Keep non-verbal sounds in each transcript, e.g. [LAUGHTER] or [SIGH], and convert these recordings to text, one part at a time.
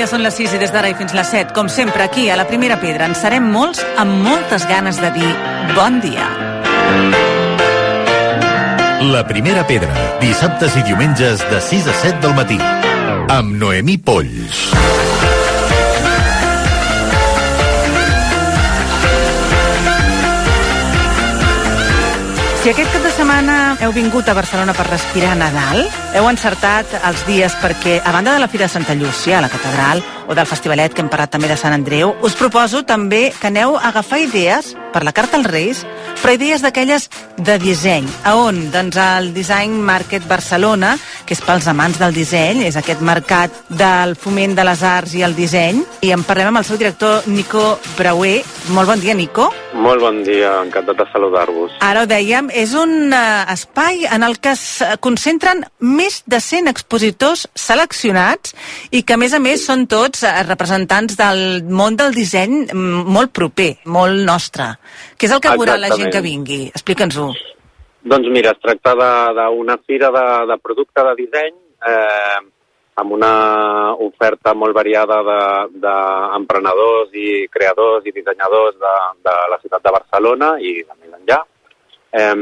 dia, són les 6 i des d'ara i fins les 7, com sempre, aquí a la Primera Pedra, en serem molts amb moltes ganes de dir bon dia. La Primera Pedra, dissabtes i diumenges de 6 a 7 del matí, amb Noemí Polls. Si aquest cap de setmana heu vingut a Barcelona per respirar Nadal, heu encertat els dies perquè, a banda de la Fira de Santa Llúcia, a la catedral, o del festivalet que hem parlat també de Sant Andreu, us proposo també que aneu a agafar idees per la Carta als Reis, però idees d'aquelles de disseny. A on? Doncs al Design Market Barcelona, que és pels amants del disseny, és aquest mercat del foment de les arts i el disseny, i en parlem amb el seu director, Nico Brauer. Molt bon dia, Nico. Molt bon dia, encantat de saludar-vos. Ara ho dèiem, és un uh, espai en el que es concentren més de 100 expositors seleccionats i que, a més a més, són tots uh, representants del món del disseny mm, molt proper, molt nostre. Què és el que veurà la gent que vingui? Explica'ns-ho. Doncs mira, es tracta d'una fira de, de producte de disseny eh, amb una oferta molt variada d'emprenedors de, i creadors i dissenyadors de, de la ciutat de Barcelona i de més enllà, eh,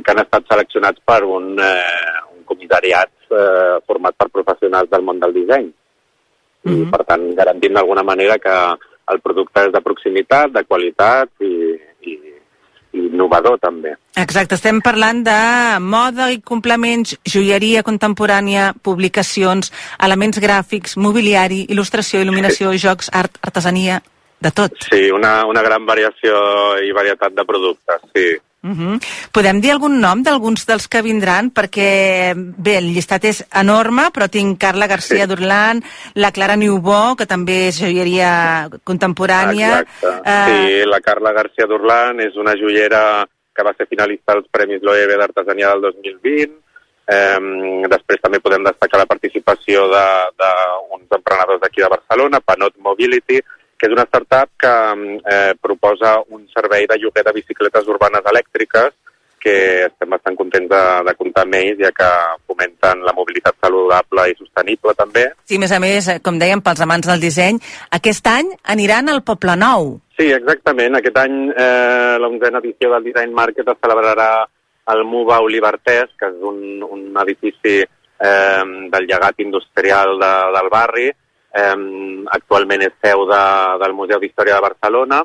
que han estat seleccionats per un, eh, un comissariat eh, format per professionals del món del disseny. Mm -hmm. I, per tant, garantint d'alguna manera que el producte és de proximitat, de qualitat i, i, i innovador també. Exacte, estem parlant de moda i complements, joieria contemporània, publicacions, elements gràfics, mobiliari, il·lustració, il·luminació, sí. jocs, art, artesania, de tot. Sí, una, una gran variació i varietat de productes, sí. Uh -huh. Podem dir algun nom d'alguns dels que vindran? Perquè, bé, el llistat és enorme, però tinc Carla García sí. d'Urlan, la Clara Niubó, que també és joieria contemporània. Exacte. Uh... Sí, la Carla García d'Urlan és una joiera que va ser finalista als Premis Loewe d'Artesania del 2020. Um, després també podem destacar la participació d'uns emprenedors d'aquí de Barcelona, Panot Mobility, que és una startup que eh, proposa un servei de lloguer de bicicletes urbanes elèctriques que estem bastant contents de, de comptar amb ells, ja que fomenten la mobilitat saludable i sostenible també. Sí, a més a més, com dèiem, pels amants del disseny, aquest any aniran al Poble Nou. Sí, exactament. Aquest any eh, l'onzena edició del Design Market es celebrarà al MUBA Olivertès, que és un, un edifici eh, del llegat industrial de, del barri, eh, actualment és seu de, del Museu d'Història de Barcelona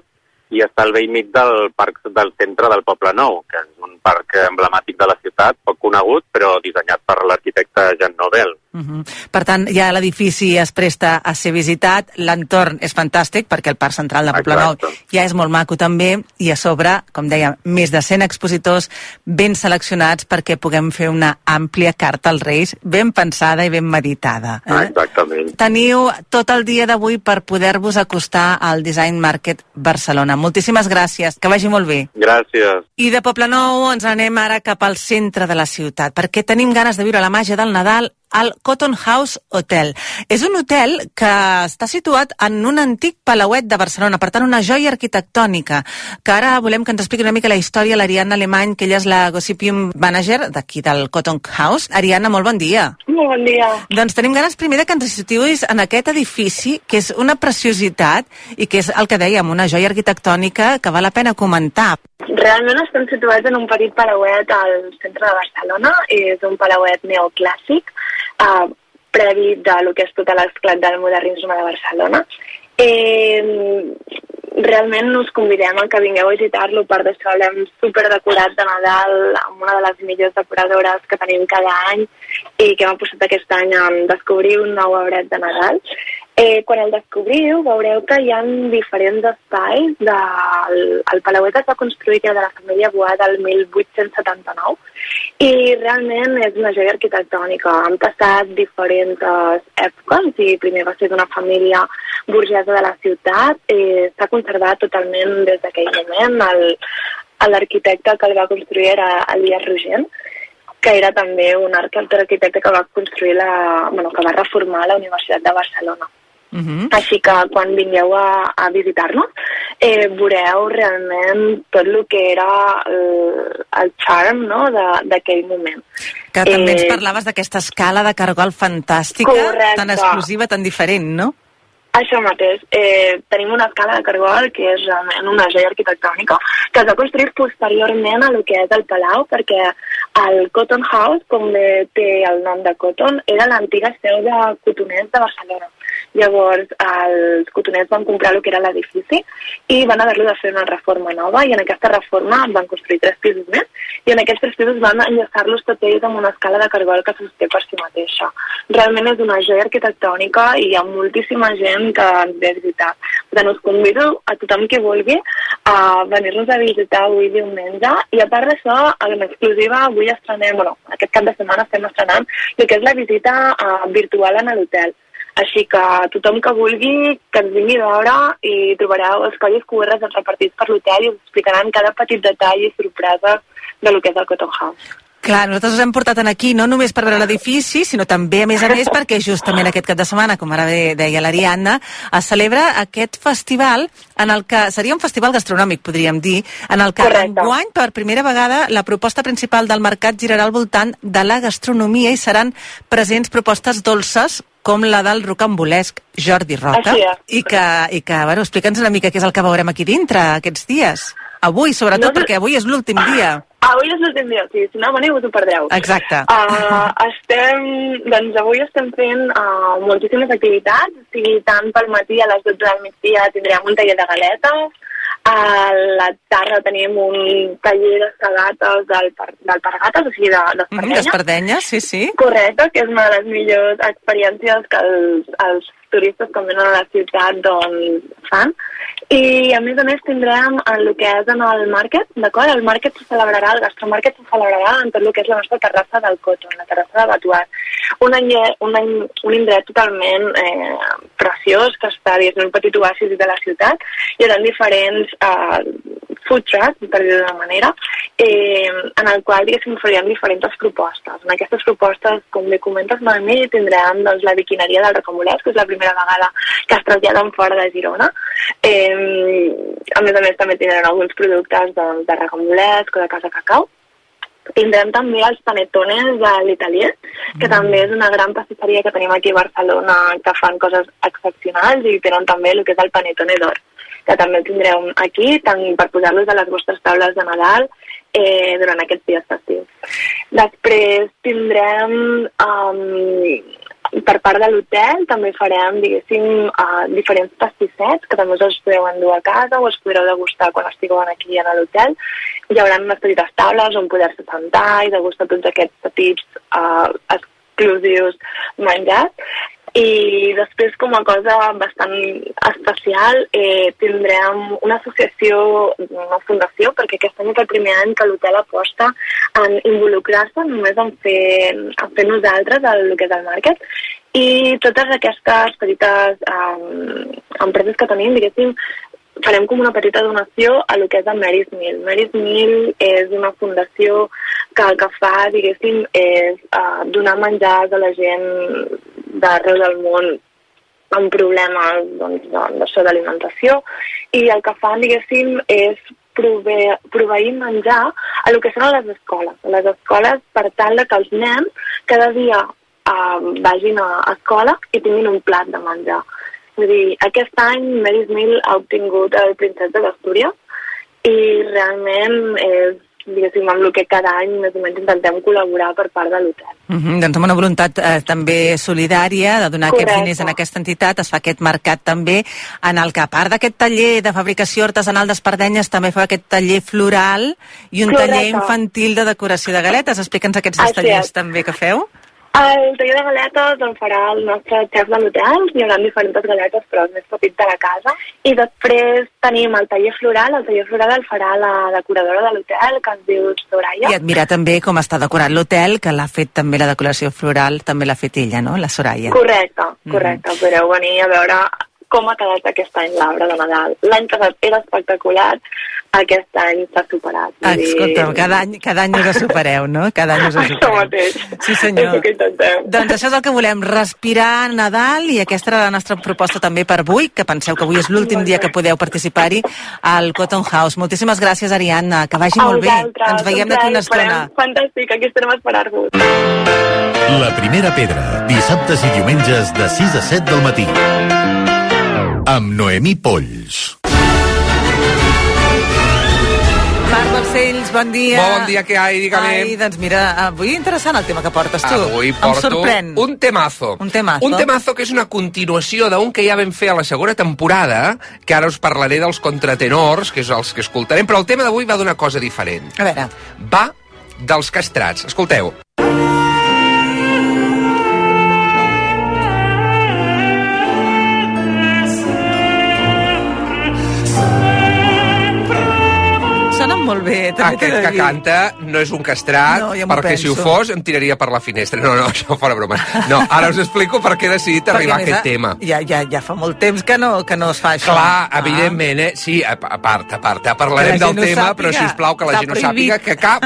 i està al vell mig del parc del centre del Poble Nou, que és un parc emblemàtic de la ciutat, poc conegut, però dissenyat per l'arquitecte Jean Nobel. Uh -huh. Per tant, ja l'edifici es presta a ser visitat, l'entorn és fantàstic, perquè el Parc Central de Poble Nou ja és molt maco també, i a sobre, com deia, més de 100 expositors ben seleccionats perquè puguem fer una àmplia carta als Reis, ben pensada i ben meditada. Eh? Exactament. Teniu tot el dia d'avui per poder-vos acostar al Design Market Barcelona. Moltíssimes gràcies, que vagi molt bé. Gràcies. I de Poble Nou ens anem ara cap al centre de la ciutat, perquè tenim ganes de viure la màgia del Nadal al Cotton House Hotel. És un hotel que està situat en un antic palauet de Barcelona, per tant una joia arquitectònica, que ara volem que ens expliqui una mica la història l'Ariadna Alemany, que ella és la Gossipium Manager d'aquí del Cotton House. Ariadna, molt bon dia. Molt bon dia. Doncs tenim ganes primer de que ens situïs en aquest edifici, que és una preciositat i que és el que dèiem, una joia arquitectònica que val la pena comentar. Realment estem situats en un petit palauet al centre de Barcelona. És un palauet neoclàssic, uh, previ de lo que és tot l'esclat del modernisme de Barcelona. Eh, realment us convidem a que vingueu a visitar-lo per d'això l'hem superdecorat de Nadal amb una de les millors decoradores que tenim cada any i que hem apostat aquest any a descobrir un nou arbret de Nadal Eh, quan el descobriu veureu que hi ha diferents espais del el Palauet es va construir de la família Boada el 1879 i realment és una joia arquitectònica. Han passat diferents èpoques i primer va ser d'una família burgesa de la ciutat eh, s'ha conservat totalment des d'aquell moment. L'arquitecte que el va construir era Elias Rogent que era també un arquitecte que va construir la, bueno, que va reformar la Universitat de Barcelona. Uh -huh. Així que quan vingueu a, a visitar-nos eh, veureu realment tot el que era el, el charm no, d'aquell moment. Que també eh, ens parlaves d'aquesta escala de cargol fantàstica, correcte. tan exclusiva, tan diferent, no? Això mateix. Eh, tenim una escala de cargol que és realment una joia arquitectònica que es va construir posteriorment a lo que és el Palau perquè el Cotton House, com bé té el nom de Cotton, era l'antiga seu de cotoners de Barcelona. Llavors, els cotoners van comprar el que era l'edifici i van haver-lo de fer una reforma nova i en aquesta reforma van construir tres pisos més i en aquests tres pisos van enllaçar-los tots ells amb una escala de cargol que sosté per si mateixa. Realment és una joia arquitectònica i hi ha moltíssima gent que ens ve a visitar. Per tant, us convido a tothom que vulgui a venir-nos a visitar avui diumenge i a part d'això, en exclusiva, avui estrenem, bueno, aquest cap de setmana estem estrenant el que és la visita uh, virtual en l'hotel. Així que tothom que vulgui que ens vingui a veure i trobareu els colles QR repartits per l'hotel i us explicaran cada petit detall i sorpresa de lo que és el Cotton House. Clar, nosaltres us hem portat aquí no només per veure l'edifici, sinó també, a més a més, perquè justament aquest cap de setmana, com ara bé deia l'Ariadna, es celebra aquest festival en el que seria un festival gastronòmic, podríem dir, en el que Correcte. enguany, per primera vegada, la proposta principal del mercat girarà al voltant de la gastronomia i seran presents propostes dolces com la del rocambolesc Jordi Roca. I que, i que bueno, explica'ns una mica què és el que veurem aquí dintre aquests dies. Avui, sobretot, No perquè avui és l'últim dia. Avui és l'últim dia, sí, si no veniu us ho perdreu. Exacte. Uh, estem, doncs avui estem fent uh, moltíssimes activitats, o sigui, tant pel matí a les 12 del migdia tindrem un taller de galetes, a la tarda tenim un taller d'escalates del, par- del Pargates, o sigui, de, Mhm, d'Espardenya. D'espardenyes, sí, sí. Correcte, que és una de les millors experiències que els, els turistes quan venen a la ciutat doncs, fan. I a més a més tindrem el que és en el market, d'acord? El market se celebrarà, el gastromarket se celebrarà en tot el que és la nostra terrassa del Coton, la terrassa de Batuat. Un, any, un, any, un indret totalment eh, preciós que està dins un petit oasis de la ciutat. Hi haurà diferents eh, food trucks, per dir-ho d'una manera, eh, en el qual, diguéssim, faríem diferents propostes. En aquestes propostes, com bé comentes, Noemi, tindrem doncs, la biquineria del Recomolès, que és la primera vegada que es traslladen fora de Girona. Eh, a més a més, també tindrem alguns productes doncs, de Recomolès o de Casa Cacau. Tindrem també els panetones de l'Italier, que mm. també és una gran pastisseria que tenim aquí a Barcelona que fan coses excepcionals i tenen també el que és el panetone d'or, que també el tindreu aquí tant per posar-los a les vostres taules de Nadal eh, durant aquests dies festius. Després tindrem um, per part de l'hotel també farem, diguéssim, uh, diferents pastissets que també us podeu endur a casa o els podreu degustar quan estigueu aquí a l'hotel. Hi haurà unes petites taules on poder-se sentar i degustar tots aquests petits uh, exclusius menjars. I després, com a cosa bastant especial, eh, tindrem una associació, una fundació, perquè aquest any és el primer any que l'hotel aposta en involucrar-se només en fer, en fer nosaltres el, el que és el market. I totes aquestes petites um, empreses que tenim, diguéssim, farem com una petita donació a lo que és el Mary's Mill. Mary's Mill és una fundació que el que fa, diguéssim, és uh, donar menjars a la gent d'arreu del món amb problemes doncs, d'això d'alimentació i el que fan, diguéssim, és proveir, menjar a lo que són les escoles. Les escoles per tal de que els nens cada dia uh, vagin a escola i tinguin un plat de menjar. Vull dir, aquest any Mary's Mill ha obtingut el Princès de l'Astúria i realment és diguéssim, amb el que cada any més o menys intentem col·laborar per part de l'hotel. Mm -hmm, doncs amb una voluntat eh, també solidària de donar Correcte. aquests diners en aquesta entitat, es fa aquest mercat també en el que a part d'aquest taller de fabricació artesanal d'espardenyes també fa aquest taller floral i un Correcte. taller infantil de decoració de galetes. Explica'ns aquests dos tallers també que feu. El taller de galetes el farà el nostre xef de l'hotel, hi haurà diferents galetes però els més petits de la casa. I després tenim el taller floral, el taller floral el farà la decoradora de l'hotel, que es diu Soraya. I admirar també com està decorat l'hotel, que l'ha fet també la decoració floral, també l'ha fet ella, no?, la Soraya. Correcte, correcte. Mm. Podreu venir a veure com ha quedat aquest any l'arbre de Nadal. L'any passat era espectacular, aquest any s'ha superat. Vull dir- Escolta'm, cada any, cada any us ho supereu, no? Cada any us ho Això supereu. mateix. Sí, senyor. És el que intentem. Doncs això és el que volem, respirar Nadal i aquesta era la nostra proposta també per avui, que penseu que avui és l'últim dia que podeu participar-hi al Cotton House. Moltíssimes gràcies, Ariadna, que vagi A molt bé. Ens veiem d'aquí una estona. Fantàstic, aquí estarem a esperar-vos. La primera pedra, dissabtes i diumenges de 6 a 7 del matí. Amb Noemí Polls. Marc Balcells, bon dia. Bon dia, què hi ha? Dígame. Ai, doncs mira, avui interessant el tema que portes tu. Avui Em porto sorprèn. un temazo. Un temazo. Un temazo que és una continuació d'un que ja vam fer a la segona temporada, que ara us parlaré dels contratenors, que és els que escoltarem, però el tema d'avui va d'una cosa diferent. A veure, Va dels castrats. Escolteu. També Aquest que canta no és un castrat, No, ja perquè si ho penso. fos em tiraria per la finestra. No, no, això fora broma. No, ara us explico per què he decidit Perquè, arribar a aquest tema. Ja, ja, ja fa molt temps que no, que no es fa això. Clar, Ah. evidentment, eh? Sí, a, a part, a part, parlarem la del tema, sàpiga. però si us plau que la gent ho sàpiga que cap,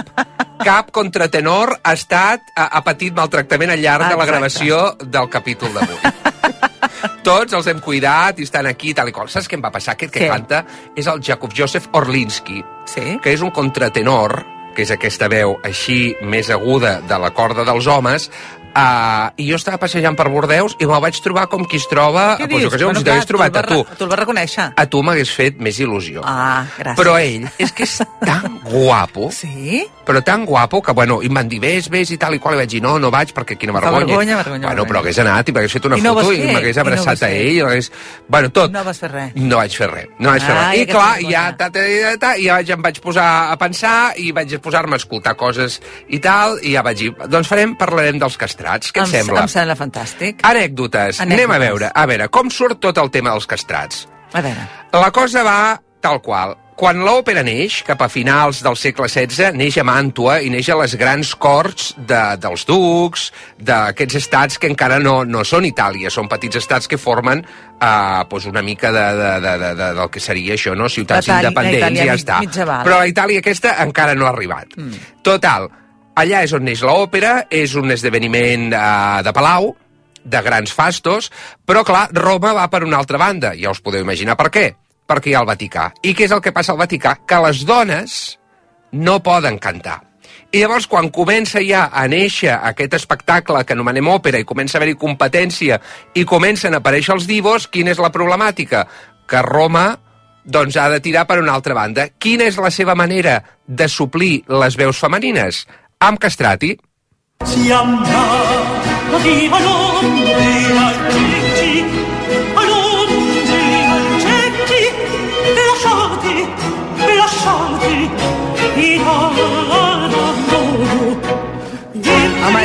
cap contratenor ha estat, ha, ha patit maltractament al llarg de la gravació del capítol d'avui. [LAUGHS] Tots els hem cuidat i estan aquí, tal i qual. Saps què em va passar? Aquest que Què? canta és el Jakub Josef Orlinski, Sí? que és un contratenor, que és aquesta veu així més aguda de la corda dels homes, Uh, I jo estava passejant per Bordeus i me'l vaig trobar com qui es troba... Què Pues, jo dius? que sé, com Bueno, si t'hagués trobat a tu. Tu el vas reconèixer. A tu m'hagués fet més il·lusió. Ah, gràcies. Però ell és que és tan [LAUGHS] guapo, Sí? però tan guapo que, bueno, i em van dir, vés, vés i tal i qual, i vaig dir, no, no vaig perquè quina Fa vergonya. vergonya, vergonya, Bueno, vergonya. però hagués anat i m'hagués fet una I no foto i m'hagués no abraçat vas a ell. i Hagués... Bueno, tot. No vas fer res. No vaig fer res, no vaig fer res. I clar, vergonya. ja, ta, ta, ta, ta, ja vaig, em vaig posar a pensar i vaig posar-me a escoltar coses i tal, i ja vaig dir, doncs farem, parlarem dels castrats. Què et em, sembla? Em sembla fantàstic. Anècdotes. Anècdotes. Anem a veure. A veure, com surt tot el tema dels castrats? A veure, La cosa va tal qual. Quan l'òpera neix, cap a finals del segle XVI, neix a Màntua i neix a les grans corts de, dels ducs, d'aquests estats que encara no, no són Itàlia, són petits estats que formen eh, doncs una mica de, de, de, de, de, del que seria això, no? ciutats Itàlia- independents Itàlia ja mig- està. mitjaval. Però la Itàlia aquesta encara no ha arribat. Mm. Total, allà és on neix l'òpera, és un esdeveniment eh, de palau, de grans fastos, però clar, Roma va per una altra banda, ja us podeu imaginar per què. Perquè hi ha el Vaticà. I què és el que passa al Vaticà? Que les dones no poden cantar. I llavors, quan comença ja a néixer aquest espectacle que anomenem òpera i comença a haver-hi competència i comencen a aparèixer els divos, quina és la problemàtica? Que Roma doncs ha de tirar per una altra banda. Quina és la seva manera de suplir les veus femenines? Amb castrati. Siamo nati a Londra ai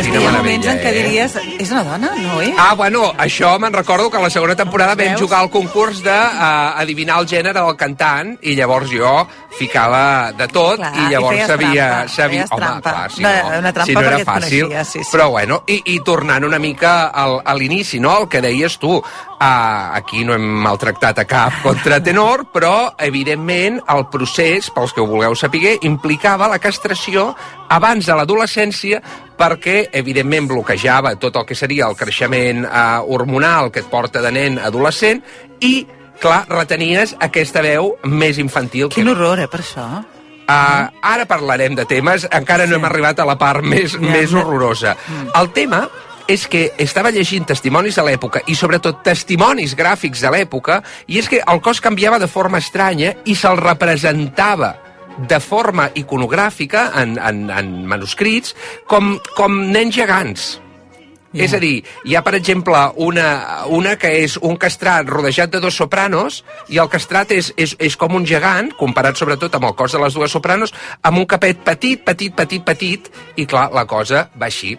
hi ha moments en què diries... És una dona, no, eh? Ah, bueno, això me'n recordo que a la segona temporada vam Veus? jugar al concurs de uh, adivinar el gènere del cantant i llavors jo ficava de tot Clar, i llavors i sabia... trampa, sabia home, trampa. clar, si No, no, una trampa si no era fàcil. coneixies, sí, sí. Però bueno, i, i tornant una mica al, a l'inici, no?, el que deies tu. Uh, aquí no hem maltractat a cap [LAUGHS] contratenor, però, evidentment, el procés, pels que ho vulgueu saber, implicava la castració abans de l'adolescència perquè, evidentment, bloquejava tot el que seria el creixement eh, hormonal que et porta de nen a adolescent i, clar, retenies aquesta veu més infantil. Quin que... horror, eh, per això. Uh, ara parlarem de temes, encara no Sí. hem arribat a la part més, Ja, més no. horrorosa. El tema és que estava llegint testimonis de l'època i sobretot testimonis gràfics de l'època i és que el cos canviava de forma estranya i se'l representava de forma iconogràfica en, en, en manuscrits com, com nens gegants. Ja. És a dir, hi ha, per exemple, una, una que és un castrat rodejat de dos sopranos i el castrat és, és, és com un gegant, comparat sobretot amb el cos de les dues sopranos, amb un capet petit, petit, petit, petit, i clar, la cosa va així.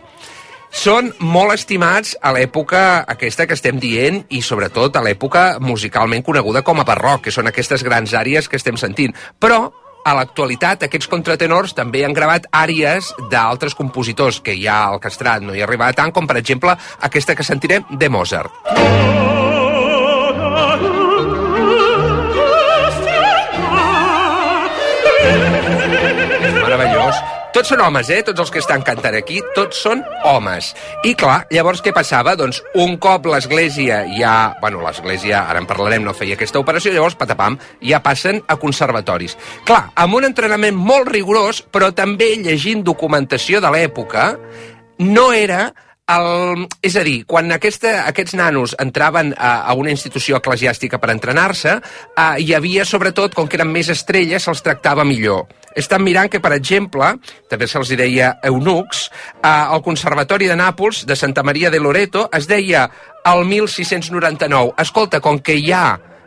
Són molt estimats a l'època aquesta que estem dient i sobretot a l'època musicalment coneguda com a barroc, que són aquestes grans àrees que estem sentint. Però a l'actualitat aquests contratenors també han gravat àrees d'altres compositors que ja al castrat no hi arribava tant, com per exemple aquesta que sentirem de Mozart. És Tots són homes, eh? Tots els que estan cantant aquí, tots són homes. I clar, llavors què passava? Doncs un cop l'església ja... Bueno, l'església, ara en parlarem, no feia aquesta operació, llavors, patapam, ja passen a conservatoris. Clar, amb un entrenament molt rigorós, però també llegint documentació de l'època, no era el, és a dir, quan aquesta, aquests nanos entraven a, a una institució eclesiàstica per entrenar-se, eh, hi havia, sobretot, com que eren més estrelles, se'ls tractava millor. Estan mirant que, per exemple, també se'ls deia eunucs, eh, el Conservatori de Nàpols, de Santa Maria de Loreto, es deia el 1699. Escolta, com que hi ha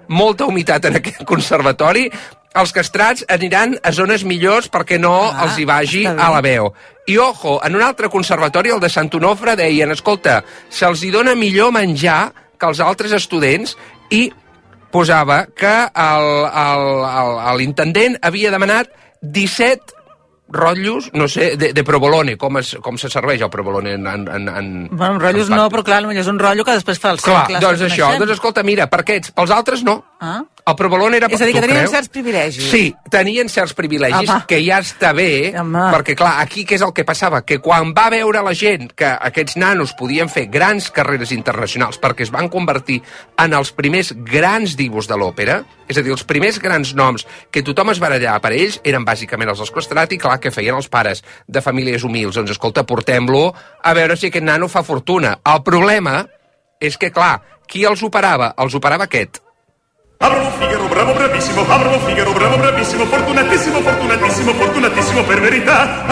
molta humitat en aquest conservatori, els castrats aniran a zones millors perquè no Ah, els hi vagi a la veu. I ojo, en un altre conservatori, el de Sant Onofre, deien, escolta, se'ls hi dona millor menjar que els altres estudents i posava que el- el- el- l'intendent havia demanat 17 rotllos, no sé, de, de provolone, com, es, com se serveix el provolone en... en, en, en Bueno, rotllos en no, però clar, potser és un rotllo que després fa els Clar, cercles doncs això, coneixem. doncs escolta, mira, per aquests, pels altres no. Ah. El provolone era... És a dir, que tenien creus? certs privilegis. Sí, tenien certs privilegis, Home. que ja està bé, Home. perquè clar, aquí què és el que passava? Que quan va veure la gent que aquests nanos podien fer grans carreres internacionals perquè es van convertir en els primers grans divos de l'òpera, és a dir, els primers grans noms que tothom es barallar per ells eren bàsicament els escostrat i clar, que feien els pares de famílies humils. Doncs escolta, portem-lo a veure si aquest nano fa fortuna. El problema és que, clar, qui els operava? Els operava aquest. Avrò un Figaro bravo bravissimo, avrò un Figaro bravo bravissimo, fortunatissimo, fortunatissimo, fortunatissimo per verità.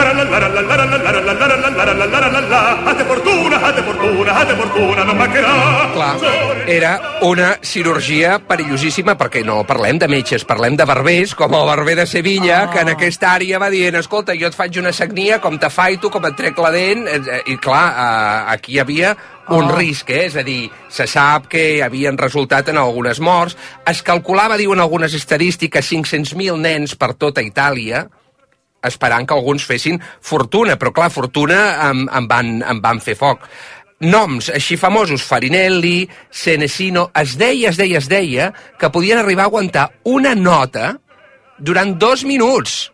A te fortuna, a te fortuna, a te fortuna, non mancherà. Clar, era una cirurgia perillosíssima, perquè no parlem de metges, parlem de barbers, com el barber de Sevilla, que en aquesta àrea va dient, escolta, jo et faig una sagnia, com te faito, com et trec la dent, eh, eh, i clar, eh, aquí hi havia un Oh. risc, eh? és a dir, se sap que havien resultat en algunes morts, es calculava, diuen algunes estadístiques, 500.000 nens per tota Itàlia, esperant que alguns fessin fortuna, però clar, fortuna en, en, van, en van fer foc. Noms així famosos, Farinelli, Senesino, es deia, es deia, es deia que podien arribar a aguantar una nota durant dos minuts.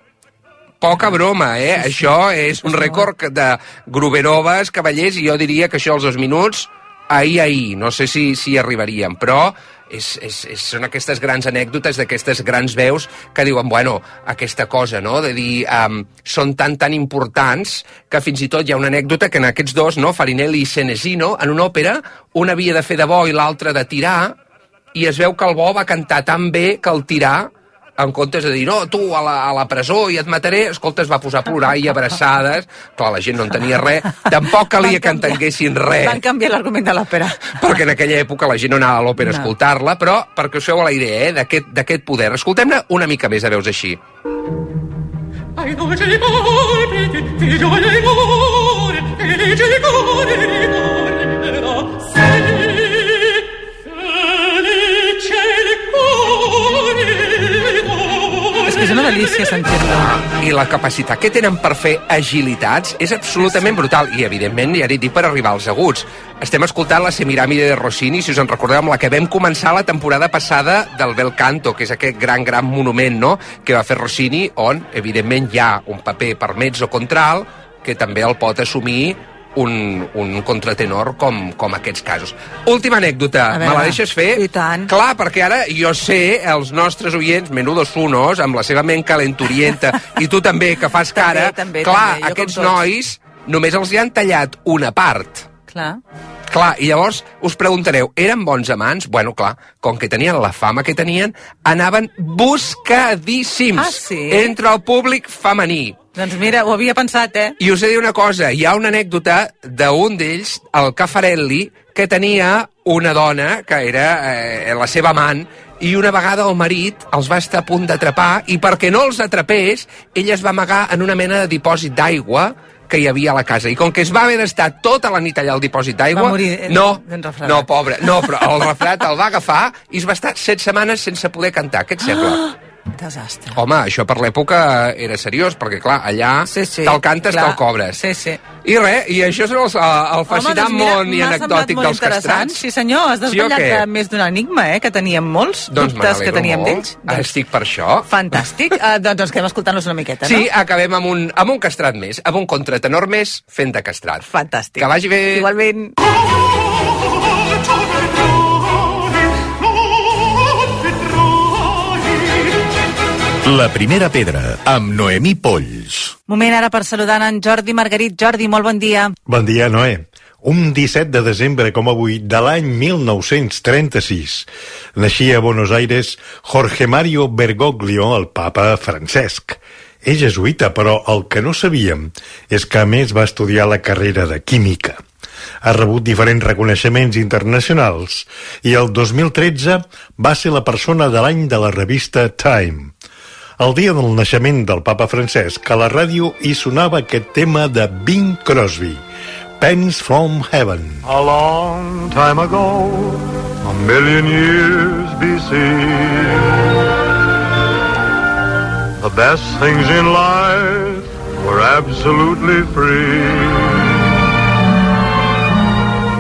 Poca broma, eh? Sí, sí. Això és un rècord de Gruberovas, Cavallers, i jo diria que això als dos minuts, ahir, ahir, no sé si, si hi arribarien, però és, és, és, són aquestes grans anècdotes d'aquestes grans veus que diuen, bueno, aquesta cosa, no?, de dir, um, són tan, tan importants que fins i tot hi ha una anècdota que en aquests dos, no?, Farinelli i Senesino, en una òpera, un havia de fer de bo i l'altre de tirar, i es veu que el bo va cantar tan bé que el tirar en comptes de dir, no, tu a la, a la presó i et mataré, escolta, es va posar a plorar i abraçades. Clar, la gent no en tenia res. Tampoc calia que entenguessin res, Van canviar l'argument de l'òpera. perquè en aquella època la gent no anava a l'òpera a No. escoltar-la, però perquè us feu la idea eh, d'aquest d'aquest poder. Escoltem-ne una mica més de veus així. Ai dolce rigore, figlio e rigore, felice rigore, rigore, que és una delícia sentir-lo. I la capacitat que tenen per fer agilitats és absolutament brutal. I, evidentment, ja he dit per arribar als aguts. Estem escoltant la Semiramide de Rossini, si us en recordeu, amb la que vam començar la temporada passada del Bel Canto, que és aquest gran, gran monument no? que va fer Rossini, on, evidentment, hi ha un paper per mezzo contral que també el pot assumir un, un contratenor com, com aquests casos. Última anècdota, A me veure, la deixes fer? i tant. Clar, perquè ara jo sé, els nostres oients, menudos unos, amb la seva ment calenturienta, i tu també, que fas [LAUGHS] cara, També, també, clar, també, aquests nois només els hi han tallat una part. Clar. Clar, i llavors us preguntareu, eren bons amants? Bueno, clar, com que tenien la fama que tenien, anaven buscadíssims Ah, sí? entre el públic femení. Doncs mira, ho havia pensat, eh? I us he de dir una cosa, hi ha una anècdota d'un d'ells, el Caffarelli, que tenia una dona que era eh, la seva amant, i una vegada el marit els va estar a punt d'atrapar, i perquè no els atrapés, ella es va amagar en una mena de dipòsit d'aigua que hi havia a la casa. I com que es va haver d'estar tota la nit allà al dipòsit d'aigua... Va morir, eh, no, no, pobre, no, però el refredat el va agafar i es va estar set setmanes sense poder cantar. Què et sembla? Desastre. Home, això per l'època era seriós, perquè clar, allà Sí, sí, te'l cantes, clar. te'l cobres. Sí, sí. I res, i això és el, el fascinant Home, doncs mira, món i anecdòtic dels castrats. Sí, senyor, has Sí desvetllat sí, més d'un enigma, eh, que teníem molts Doncs dubtes que teníem d'ells. Doncs, Estic per això. Fantàstic. Uh, doncs ens quedem escoltant-los una miqueta, Sí, no? acabem amb un, amb un castrat més, amb un contratenor més fent de castrat. Fantàstic. Que vagi bé. Igualment. La primera pedra, amb Noemí Polls. Moment ara per saludar en Jordi Margarit. Jordi, molt bon dia. Bon dia, Noé. Un 17 de desembre, com avui, de l'any 1936, naixia a Buenos Aires Jorge Mario Bergoglio, el papa Francesc. És jesuïta, però el que no sabíem és que a més va estudiar la carrera de química. Ha rebut diferents reconeixements internacionals i el 2013 va ser la persona de l'any de la revista Time. El dia del naixement del papa Francesc, a la ràdio hi sonava aquest tema de Bing Crosby, Pens from Heaven. A long time ago, a million years BC, the best things in life were absolutely free.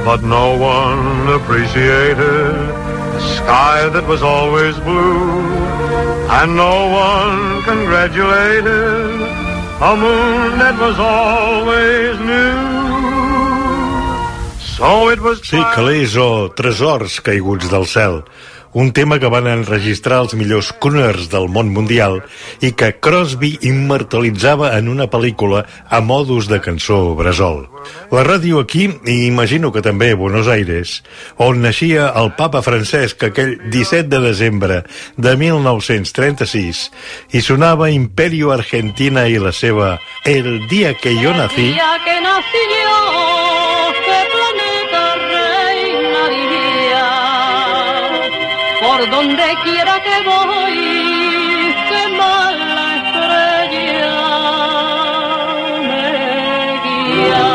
But no one appreciated the sky that was always blue, and no one congratulated a moon that was always new. So it was Sí, calés o tresors caiguts del cel. Un tema que van enregistrar els millors crooners del món mundial i que Crosby immortalitzava en una pel·lícula a modus de cançó bressol. La ràdio aquí, i imagino que també a Buenos Aires, on naixia el papa Francesc aquell 17 de desembre de 1936, i sonava Imperio Argentina i la seva El dia que jo nací, día que nací yo, qué Por donde quiera que voy, qué mala estrella me guía.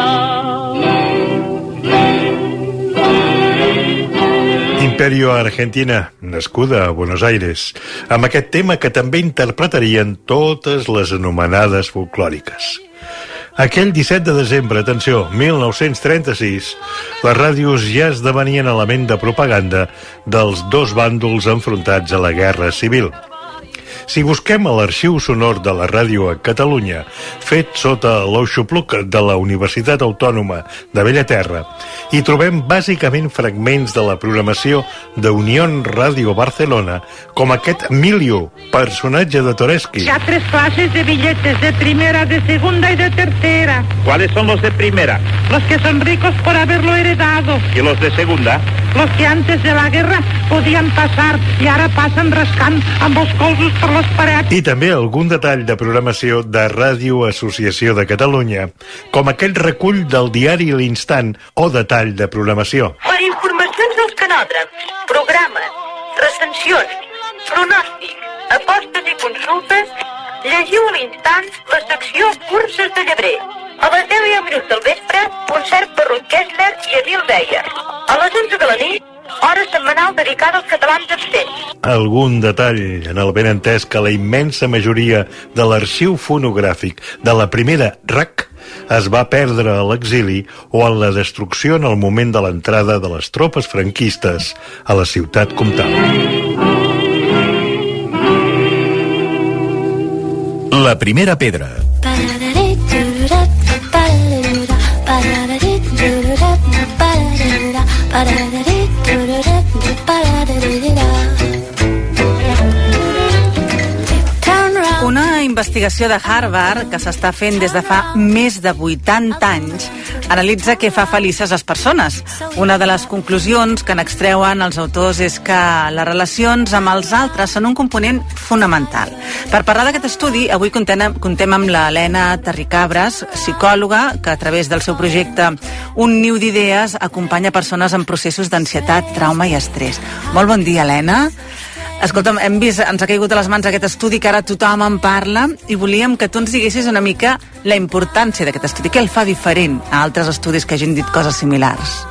Imperio Argentina, nascuda a Buenos Aires, amb aquest tema que també interpretarien totes les anomenades folclòriques. Aquell 17 de desembre, atenció, 1936, les ràdios ja esdevenien element de propaganda dels dos bàndols enfrontats a la Guerra Civil. Si busquem a l'arxiu sonor de la ràdio a Catalunya, fet sota l'Oixopluc de la Universitat Autònoma de Bellaterra, hi trobem bàsicament fragments de la programació de Unió Ràdio Barcelona, com aquest Milio, personatge de Toreski. Ya tres clases de billetes, de primera, de segunda y de tercera. ¿Cuáles son los de primera Los que son ricos por haberlo heredado. y los de segunda? Los que antes de la guerra podían pasar y ahora pasan rascant amb els colzos per les parets. I també algun detall de programació de Ràdio Associació de Catalunya, com aquest recull del diari L'Instant o detall de programació. Per informacions dels canòdroms, programes, recensions, pronòstic, apostes i consultes, llegiu a l'instant la secció Curses de Llebrer. A les 10 i un minut del vespre, concert per Ruth Kessler i Emil Beyer. A les 11 de la nit, hora setmanal dedicada als catalans absents. Algun detall en el ben entès que la immensa majoria de l'arxiu fonogràfic de la primera RAC es va perdre a l'exili o en la destrucció en el moment de l'entrada de les tropes franquistes a la ciutat comtal. La primera pedra. Una investigació de Harvard que s'està fent des de fa més de 80 anys analitza què fa felices les persones. Una de les conclusions que n'extreuen els autors és que les relacions amb els altres són un component fonamental. Per parlar d'aquest estudi, avui contem, contem amb l'Helena Terricabres, psicòloga, que a través del seu projecte Un niu d'idees acompanya persones en processos d'ansietat, trauma i estrès. Molt bon dia, Helena. Escolta'm, hem vist, ens ha caigut a les mans aquest estudi que ara tothom en parla i volíem que tu ens diguessis una mica la importància d'aquest estudi. Què el fa diferent a altres estudis que hagin dit coses similars?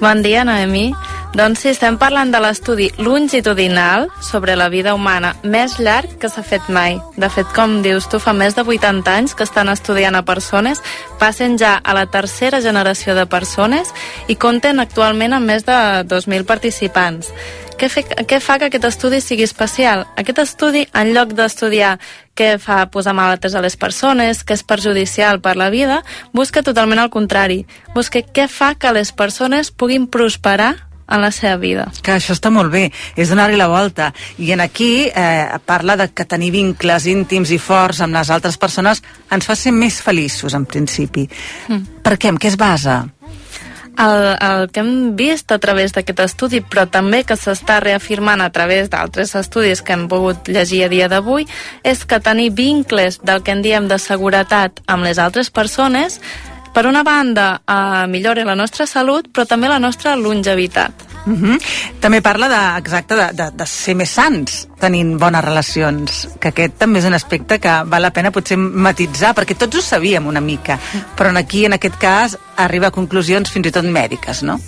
Bon dia, Noemí. Doncs sí, estem parlant de l'estudi longitudinal sobre la vida humana més llarg que s'ha fet mai. De fet, com dius tu, fa més de 80 anys que estan estudiant a persones, passen ja a la tercera generació de persones i compten actualment amb més de 2.000 participants. Què, fe, què fa que aquest estudi sigui especial? Aquest estudi, en lloc d'estudiar què fa posar malaltes a les persones, què és perjudicial per la vida, busca totalment el contrari. Busca què fa que les persones puguin prosperar en la seva vida. Que això està molt bé, és donar-hi la volta. I en aquí eh, parla de que tenir vincles íntims i forts amb les altres persones ens fa ser més feliços, en principi. Mm. Per què? En què es basa? El, el que hem vist a través d'aquest estudi, però també que s'està reafirmant a través d'altres estudis que hem pogut llegir a dia d'avui, és que tenir vincles del que en diem de seguretat amb les altres persones, per una banda, eh, millora la nostra salut, però també la nostra longevitat. Uh -huh. També parla de, exacte, de, de, de ser més sants tenint bones relacions, que aquest també és un aspecte que val la pena potser matitzar, perquè tots ho sabíem una mica, però aquí, en aquest cas, arriba a conclusions fins i tot mèdiques, no?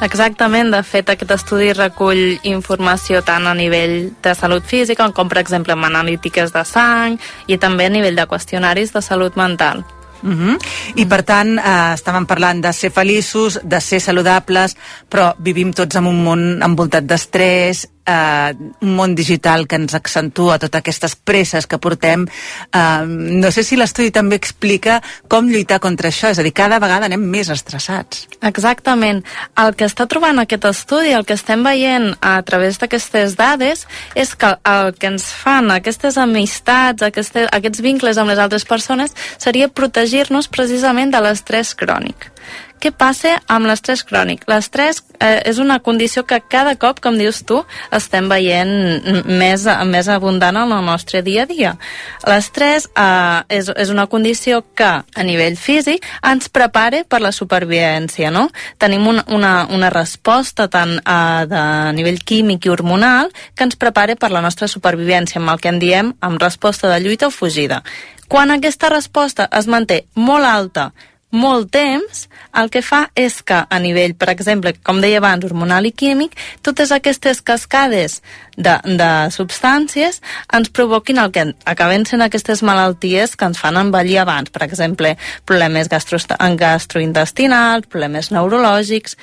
Exactament, de fet aquest estudi recull informació tant a nivell de salut física com per exemple amb analítiques de sang i també a nivell de qüestionaris de salut mental. Uh -huh. I per tant, eh, estàvem parlant de ser feliços, de ser saludables, però vivim tots en un món envoltat d'estrès, eh, un món digital que ens accentua totes aquestes presses que portem. Eh, no sé si l'estudi també explica com lluitar contra això, és a dir, cada vegada anem més estressats. Exactament. El que està trobant aquest estudi, el que estem veient a través d'aquestes dades, és que el que ens fan aquestes amistats, aquestes, aquests vincles amb les altres persones, seria protegir-nos precisament de l'estrès crònic. Què passa amb l'estrès crònic? L'estrès eh, és una condició que cada cop, com dius tu, estem veient més, més abundant en el nostre dia a dia. L'estrès eh, és, és una condició que, a nivell físic, ens prepara per la supervivència, no? Tenim un, una, una resposta tant eh, de nivell químic i hormonal que ens prepara per la nostra supervivència, amb el que en diem amb resposta de lluita o fugida. Quan aquesta resposta es manté molt alta molt temps, el que fa és que a nivell, per exemple, com deia abans, hormonal i químic, totes aquestes cascades de, de substàncies ens provoquin el que acaben sent aquestes malalties que ens fan envellir abans. Per exemple, problemes gastro gastrointestinals, problemes neurològics,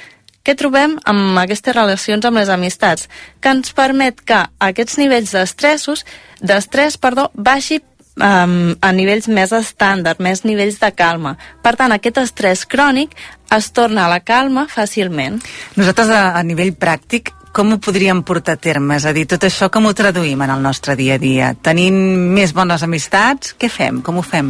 què trobem amb aquestes relacions amb les amistats? Que ens permet que aquests nivells d'estressos, d'estrès, perdó, baixi um, a nivells més estàndard, més nivells de calma. Per tant, aquest estrès crònic es torna a la calma fàcilment. Nosaltres, a, a nivell pràctic, com ho podríem portar a terme? És a dir, tot això com ho traduïm en el nostre dia a dia? Tenint més bones amistats, què fem? Com ho fem?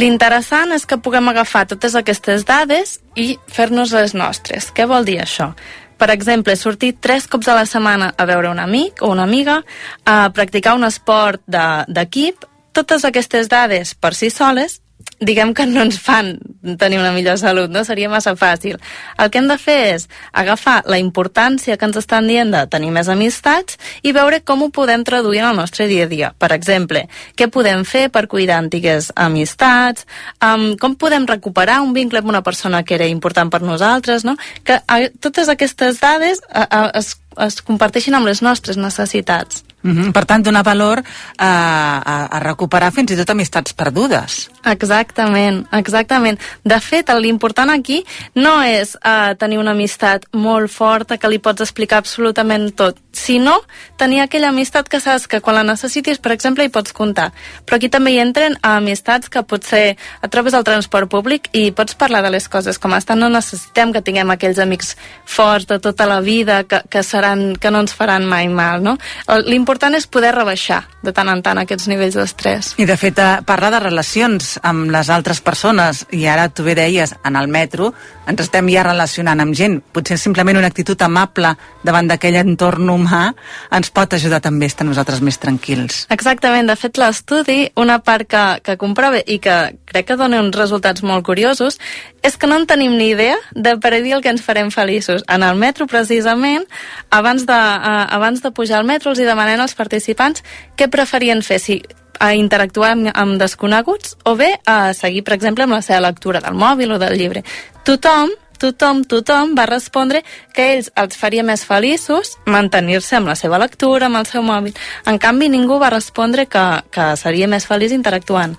L'interessant és que puguem agafar totes aquestes dades i fer-nos les nostres. Què vol dir això? Per exemple, sortir tres cops a la setmana a veure un amic o una amiga, a practicar un esport d'equip, de, totes aquestes dades per si soles diguem que no ens fan tenir una millor salut, no? Seria massa fàcil. El que hem de fer és agafar la importància que ens estan dient de tenir més amistats i veure com ho podem traduir en el nostre dia a dia. Per exemple, què podem fer per cuidar antigues amistats, um, com podem recuperar un vincle amb una persona que era important per nosaltres, no? Que a, totes aquestes dades a, a, es, es comparteixin amb les nostres necessitats. Mm -hmm. Per tant, donar valor a, a, a recuperar fins i tot amistats perdudes. Exactament, exactament. De fet, l'important aquí no és uh, tenir una amistat molt forta que li pots explicar absolutament tot, sinó tenir aquella amistat que saps que quan la necessitis, per exemple, hi pots comptar. Però aquí també hi entren amistats que potser et trobes al transport públic i pots parlar de les coses com estan. No necessitem que tinguem aquells amics forts de tota la vida que, que, seran, que no ens faran mai mal, no? L'important és poder rebaixar de tant en tant aquests nivells d'estrès. I de fet, eh, parlar de relacions amb les altres persones, i ara tu bé deies, en el metro, ens estem ja relacionant amb gent. Potser simplement una actitud amable davant d'aquell entorn humà ens pot ajudar també a estar nosaltres més tranquils. Exactament. De fet, l'estudi, una part que, que comprova i que crec que dona uns resultats molt curiosos, és que no en tenim ni idea de predir el que ens farem feliços. En el metro, precisament, abans de, uh, abans de pujar al metro, els hi demanem als participants què preferien fer, si a interactuar amb, amb desconeguts o bé a seguir, per exemple, amb la seva lectura del mòbil o del llibre. Tothom tothom, tothom va respondre que ells els faria més feliços mantenir-se amb la seva lectura, amb el seu mòbil. En canvi, ningú va respondre que, que seria més feliç interactuant.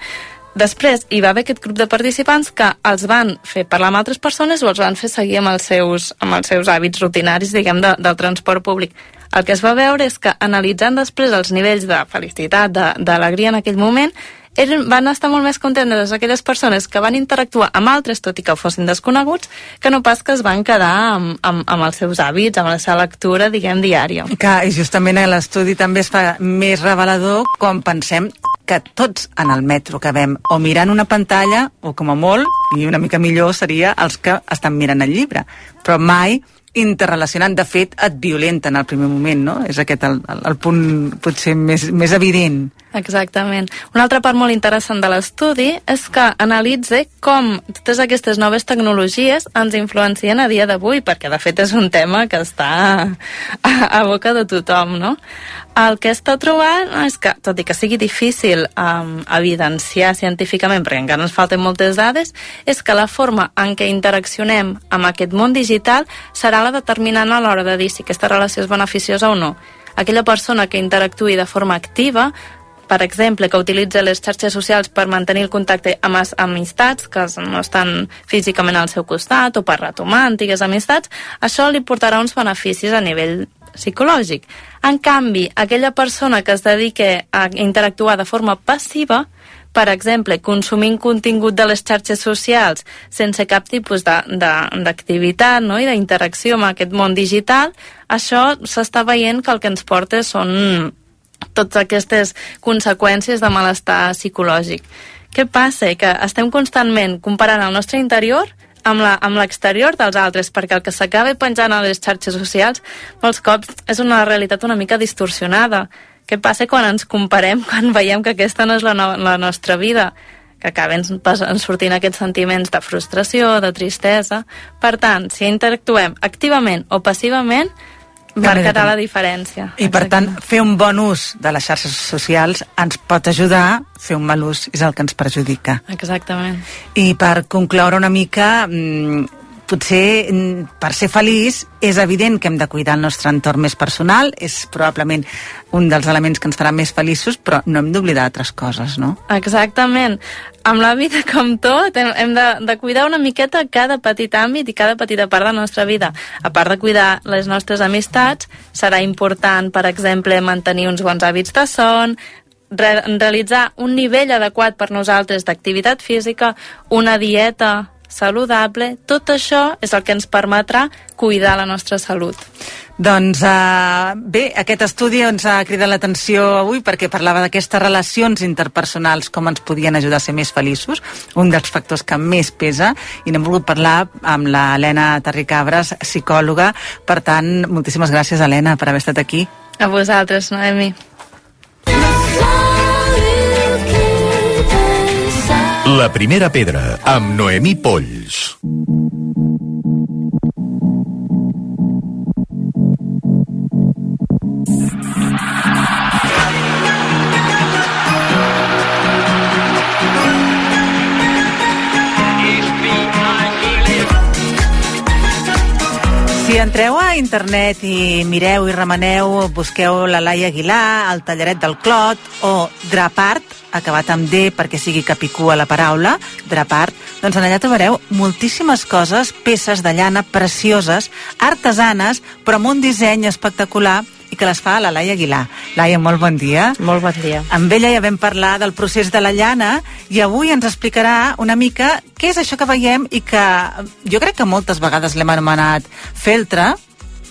Després hi va haver aquest grup de participants que els van fer parlar amb altres persones o els van fer seguir amb els seus, amb els seus hàbits rutinaris, diguem, de, del transport públic. El que es va veure és que analitzant després els nivells de felicitat, d'alegria en aquell moment, eren, van estar molt més contentes aquelles persones que van interactuar amb altres, tot i que fossin desconeguts, que no pas que es van quedar amb, amb, amb els seus hàbits, amb la seva lectura, diguem, diària. Que, justament l'estudi també es fa més revelador quan pensem que tots en el metro acabem o mirant una pantalla, o com a molt, i una mica millor seria els que estan mirant el llibre, però mai interrelacionant. De fet, et violenten al primer moment, no? És aquest el, el, el punt potser més, més evident. Exactament. Una altra part molt interessant de l'estudi és que analitza com totes aquestes noves tecnologies ens influencien a dia d'avui, perquè de fet és un tema que està a, a boca de tothom, no? El que està trobant és que, tot i que sigui difícil um, evidenciar científicament, perquè encara ens falten moltes dades, és que la forma en què interaccionem amb aquest món digital serà la determinant a l'hora de dir si aquesta relació és beneficiosa o no. Aquella persona que interactui de forma activa per exemple, que utilitza les xarxes socials per mantenir el contacte amb les amistats que no estan físicament al seu costat o per retomar antigues amistats, això li portarà uns beneficis a nivell psicològic. En canvi, aquella persona que es dedica a interactuar de forma passiva, per exemple, consumint contingut de les xarxes socials sense cap tipus d'activitat no? i d'interacció amb aquest món digital, això s'està veient que el que ens porta són totes aquestes conseqüències de malestar psicològic. Què passa? Que estem constantment comparant el nostre interior amb l'exterior dels altres, perquè el que s'acaba penjant a les xarxes socials molts cops és una realitat una mica distorsionada. Què passa quan ens comparem, [LAUGHS] quan veiem que aquesta no és la, no, la nostra vida? que acaben sortint aquests sentiments de frustració, de tristesa. Per tant, si interactuem activament o passivament, marcarà la diferència. I per tant, fer un bon ús de les xarxes socials ens pot ajudar, fer un mal ús és el que ens perjudica. Exactament. I per concloure una mica, mmm, potser mm, per ser feliç és evident que hem de cuidar el nostre entorn més personal, és probablement un dels elements que ens farà més feliços, però no hem d'oblidar altres coses, no? Exactament. Amb la vida, com tot, hem, hem de, de cuidar una miqueta cada petit àmbit i cada petita part de la nostra vida. A part de cuidar les nostres amistats, serà important, per exemple, mantenir uns bons hàbits de son, re realitzar un nivell adequat per nosaltres d'activitat física, una dieta saludable, tot això és el que ens permetrà cuidar la nostra salut. Doncs uh, bé, aquest estudi ens ha cridat l'atenció avui perquè parlava d'aquestes relacions interpersonals, com ens podien ajudar a ser més feliços, un dels factors que més pesa, i n'hem volgut parlar amb la Helena Terricabres, psicòloga. Per tant, moltíssimes gràcies, Helena, per haver estat aquí. A vosaltres, Noemi. La primera pedra, amb Noemí Polls. Si entreu a internet i mireu i remeneu, busqueu la Laia Aguilar, el tallaret del Clot o Drapart, acabat amb D perquè sigui capicua la paraula, Drapart, doncs allà trobareu moltíssimes coses, peces de llana precioses, artesanes, però amb un disseny espectacular i que les fa la Laia Aguilar. Laia, molt bon dia. Molt bon dia. Amb ella ja vam parlar del procés de la llana i avui ens explicarà una mica què és això que veiem i que jo crec que moltes vegades l'hem anomenat feltre,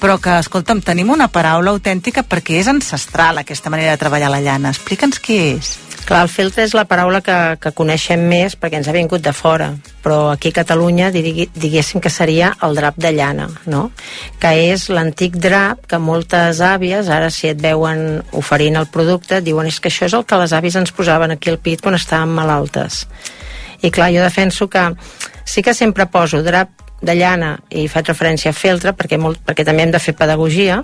però que, escolta'm, tenim una paraula autèntica perquè és ancestral aquesta manera de treballar la llana. Explica'ns què és. Clar, el feltre és la paraula que, que coneixem més perquè ens ha vingut de fora, però aquí a Catalunya digui, diguéssim que seria el drap de llana, no? que és l'antic drap que moltes àvies, ara si et veuen oferint el producte, diuen és que això és el que les àvies ens posaven aquí al pit quan estàvem malaltes. I clar, jo defenso que sí que sempre poso drap de llana i faig referència a feltre perquè, molt, perquè també hem de fer pedagogia,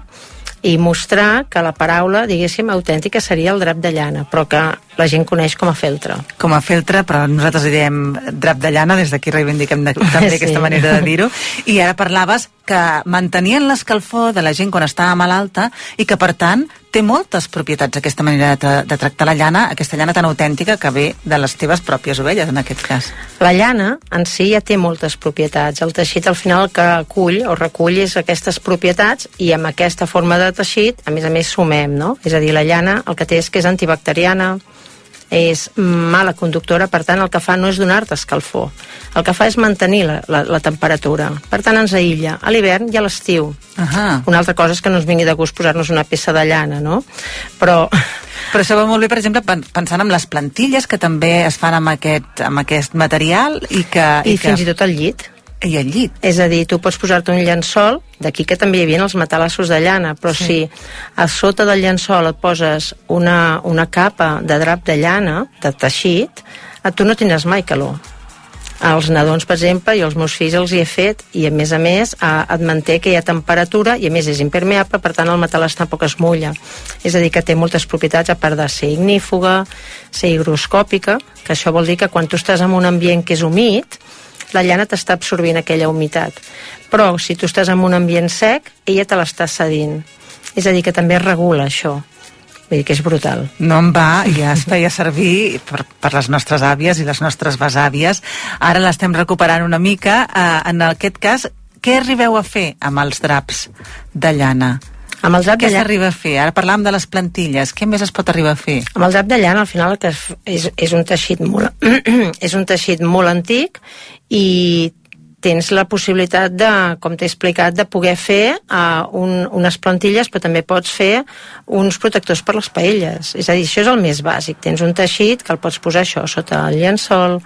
i mostrar que la paraula, diguéssim, autèntica seria el drap de llana, però que la gent coneix com a feltre. Com a feltre, però nosaltres hi diem drap de llana, des d'aquí reivindiquem de, [LAUGHS] també sí. aquesta manera de dir-ho. I ara parlaves que mantenien l'escalfor de la gent quan estava malalta i que, per tant, té moltes propietats aquesta manera de, de tractar la llana, aquesta llana tan autèntica que ve de les teves pròpies ovelles, en aquest cas. La llana en si ja té moltes propietats. El teixit al final que acull o recull és aquestes propietats i amb aquesta forma de teixit, a més a més, sumem, no? És a dir, la llana el que té és que és antibacteriana, és mala conductora, per tant el que fa no és donar-te escalfor, el que fa és mantenir la, la, la temperatura, per tant ens aïlla a l'hivern i a l'estiu. Uh -huh. Una altra cosa és que no ens vingui de gust posar-nos una peça de llana, no? Però [LAUGHS] Però això va molt bé, per exemple, pen- pensant en les plantilles que també es fan amb aquest, amb aquest material i que... I, I fins i tot el llit. I el llit. És a dir, tu pots posar-te un llençol, d'aquí que també hi havia els matalassos de llana, però sí. si a sota del llençol et poses una, una capa de drap de llana, de teixit, a tu no tindràs mai calor. Als nadons, per exemple, i als meus fills els hi he fet i a més a més a, et manté que hi ha temperatura i a més és impermeable, per tant el matalàs tampoc es mulla. És a dir, que té moltes propietats a part de ser ignífuga, ser higroscòpica, que això vol dir que quan tu estàs en un ambient que és humit, la llana t'està absorbint aquella humitat. Però si tu estàs en un ambient sec, ella te l'està cedint. És a dir, que també es regula això. Vull dir que és brutal. No en va, ja es feia servir per, per les nostres àvies i les nostres besàvies. Ara l'estem recuperant una mica. Eh, en aquest cas, què arribeu a fer amb els draps de llana? Amb el drap Què s'arriba a fer? Ara parlàvem de les plantilles. Què més es pot arribar a fer? Amb el drap de llana, al final, que és, és un teixit molt, [CLEARS THROAT] és un teixit molt antic i tens la possibilitat de, com t'he explicat, de poder fer uh, un, unes plantilles, però també pots fer uns protectors per les paelles. És a dir, això és el més bàsic. Tens un teixit que el pots posar això sota el llençol,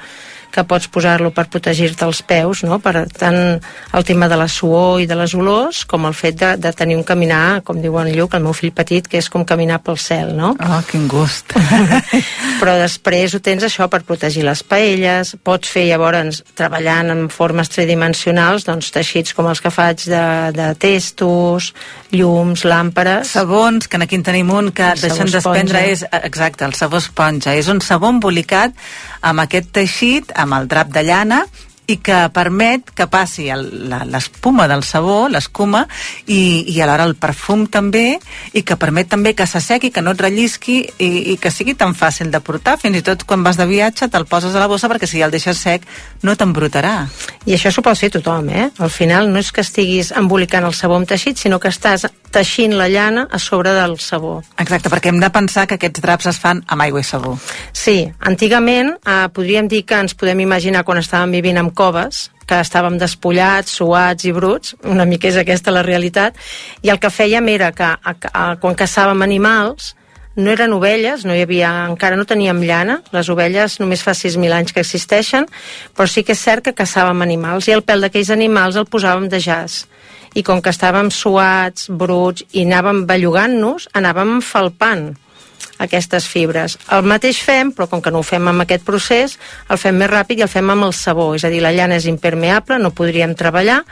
que pots posar-lo per protegir-te els peus, no? per tant el tema de la suor i de les olors, com el fet de, de tenir un caminar, com diu en Lluc, el meu fill petit, que és com caminar pel cel, no? Oh, quin gust. [LAUGHS] Però després ho tens això per protegir les paelles, pots fer llavors, treballant en formes tridimensionals, doncs teixits com els que faig de, de testos, llums, làmperes... Sabons, que aquí en tenim un que El deixen sabó desprendre, és, exacte, el sabó esponja. És un sabó embolicat amb aquest teixit, amb el drap de llana, i que permet que passi l'espuma del sabó, l'escuma, i, i alhora el perfum també, i que permet també que s'assequi, que no et rellisqui i, i que sigui tan fàcil de portar. Fins i tot quan vas de viatge te'l poses a la bossa perquè si el deixes sec no t'embrutarà. I això s'ho pot fer tothom, eh? Al final no és que estiguis embolicant el sabó amb teixit, sinó que estàs teixint la llana a sobre del sabó. Exacte, perquè hem de pensar que aquests draps es fan amb aigua i sabó. Sí, antigament eh, podríem dir que ens podem imaginar quan estàvem vivint en coves, que estàvem despullats, suats i bruts, una mica és aquesta la realitat, i el que fèiem era que a, a, quan caçàvem animals, no eren ovelles, no hi havia, encara no teníem llana, les ovelles només fa 6.000 anys que existeixen, però sí que és cert que caçàvem animals, i el pèl d'aquells animals el posàvem de jazz. I com que estàvem suats, bruts, i anàvem bellugant-nos, anàvem falpant aquestes fibres. El mateix fem, però com que no ho fem amb aquest procés, el fem més ràpid i el fem amb el sabó. És a dir, la llana és impermeable, no podríem treballar,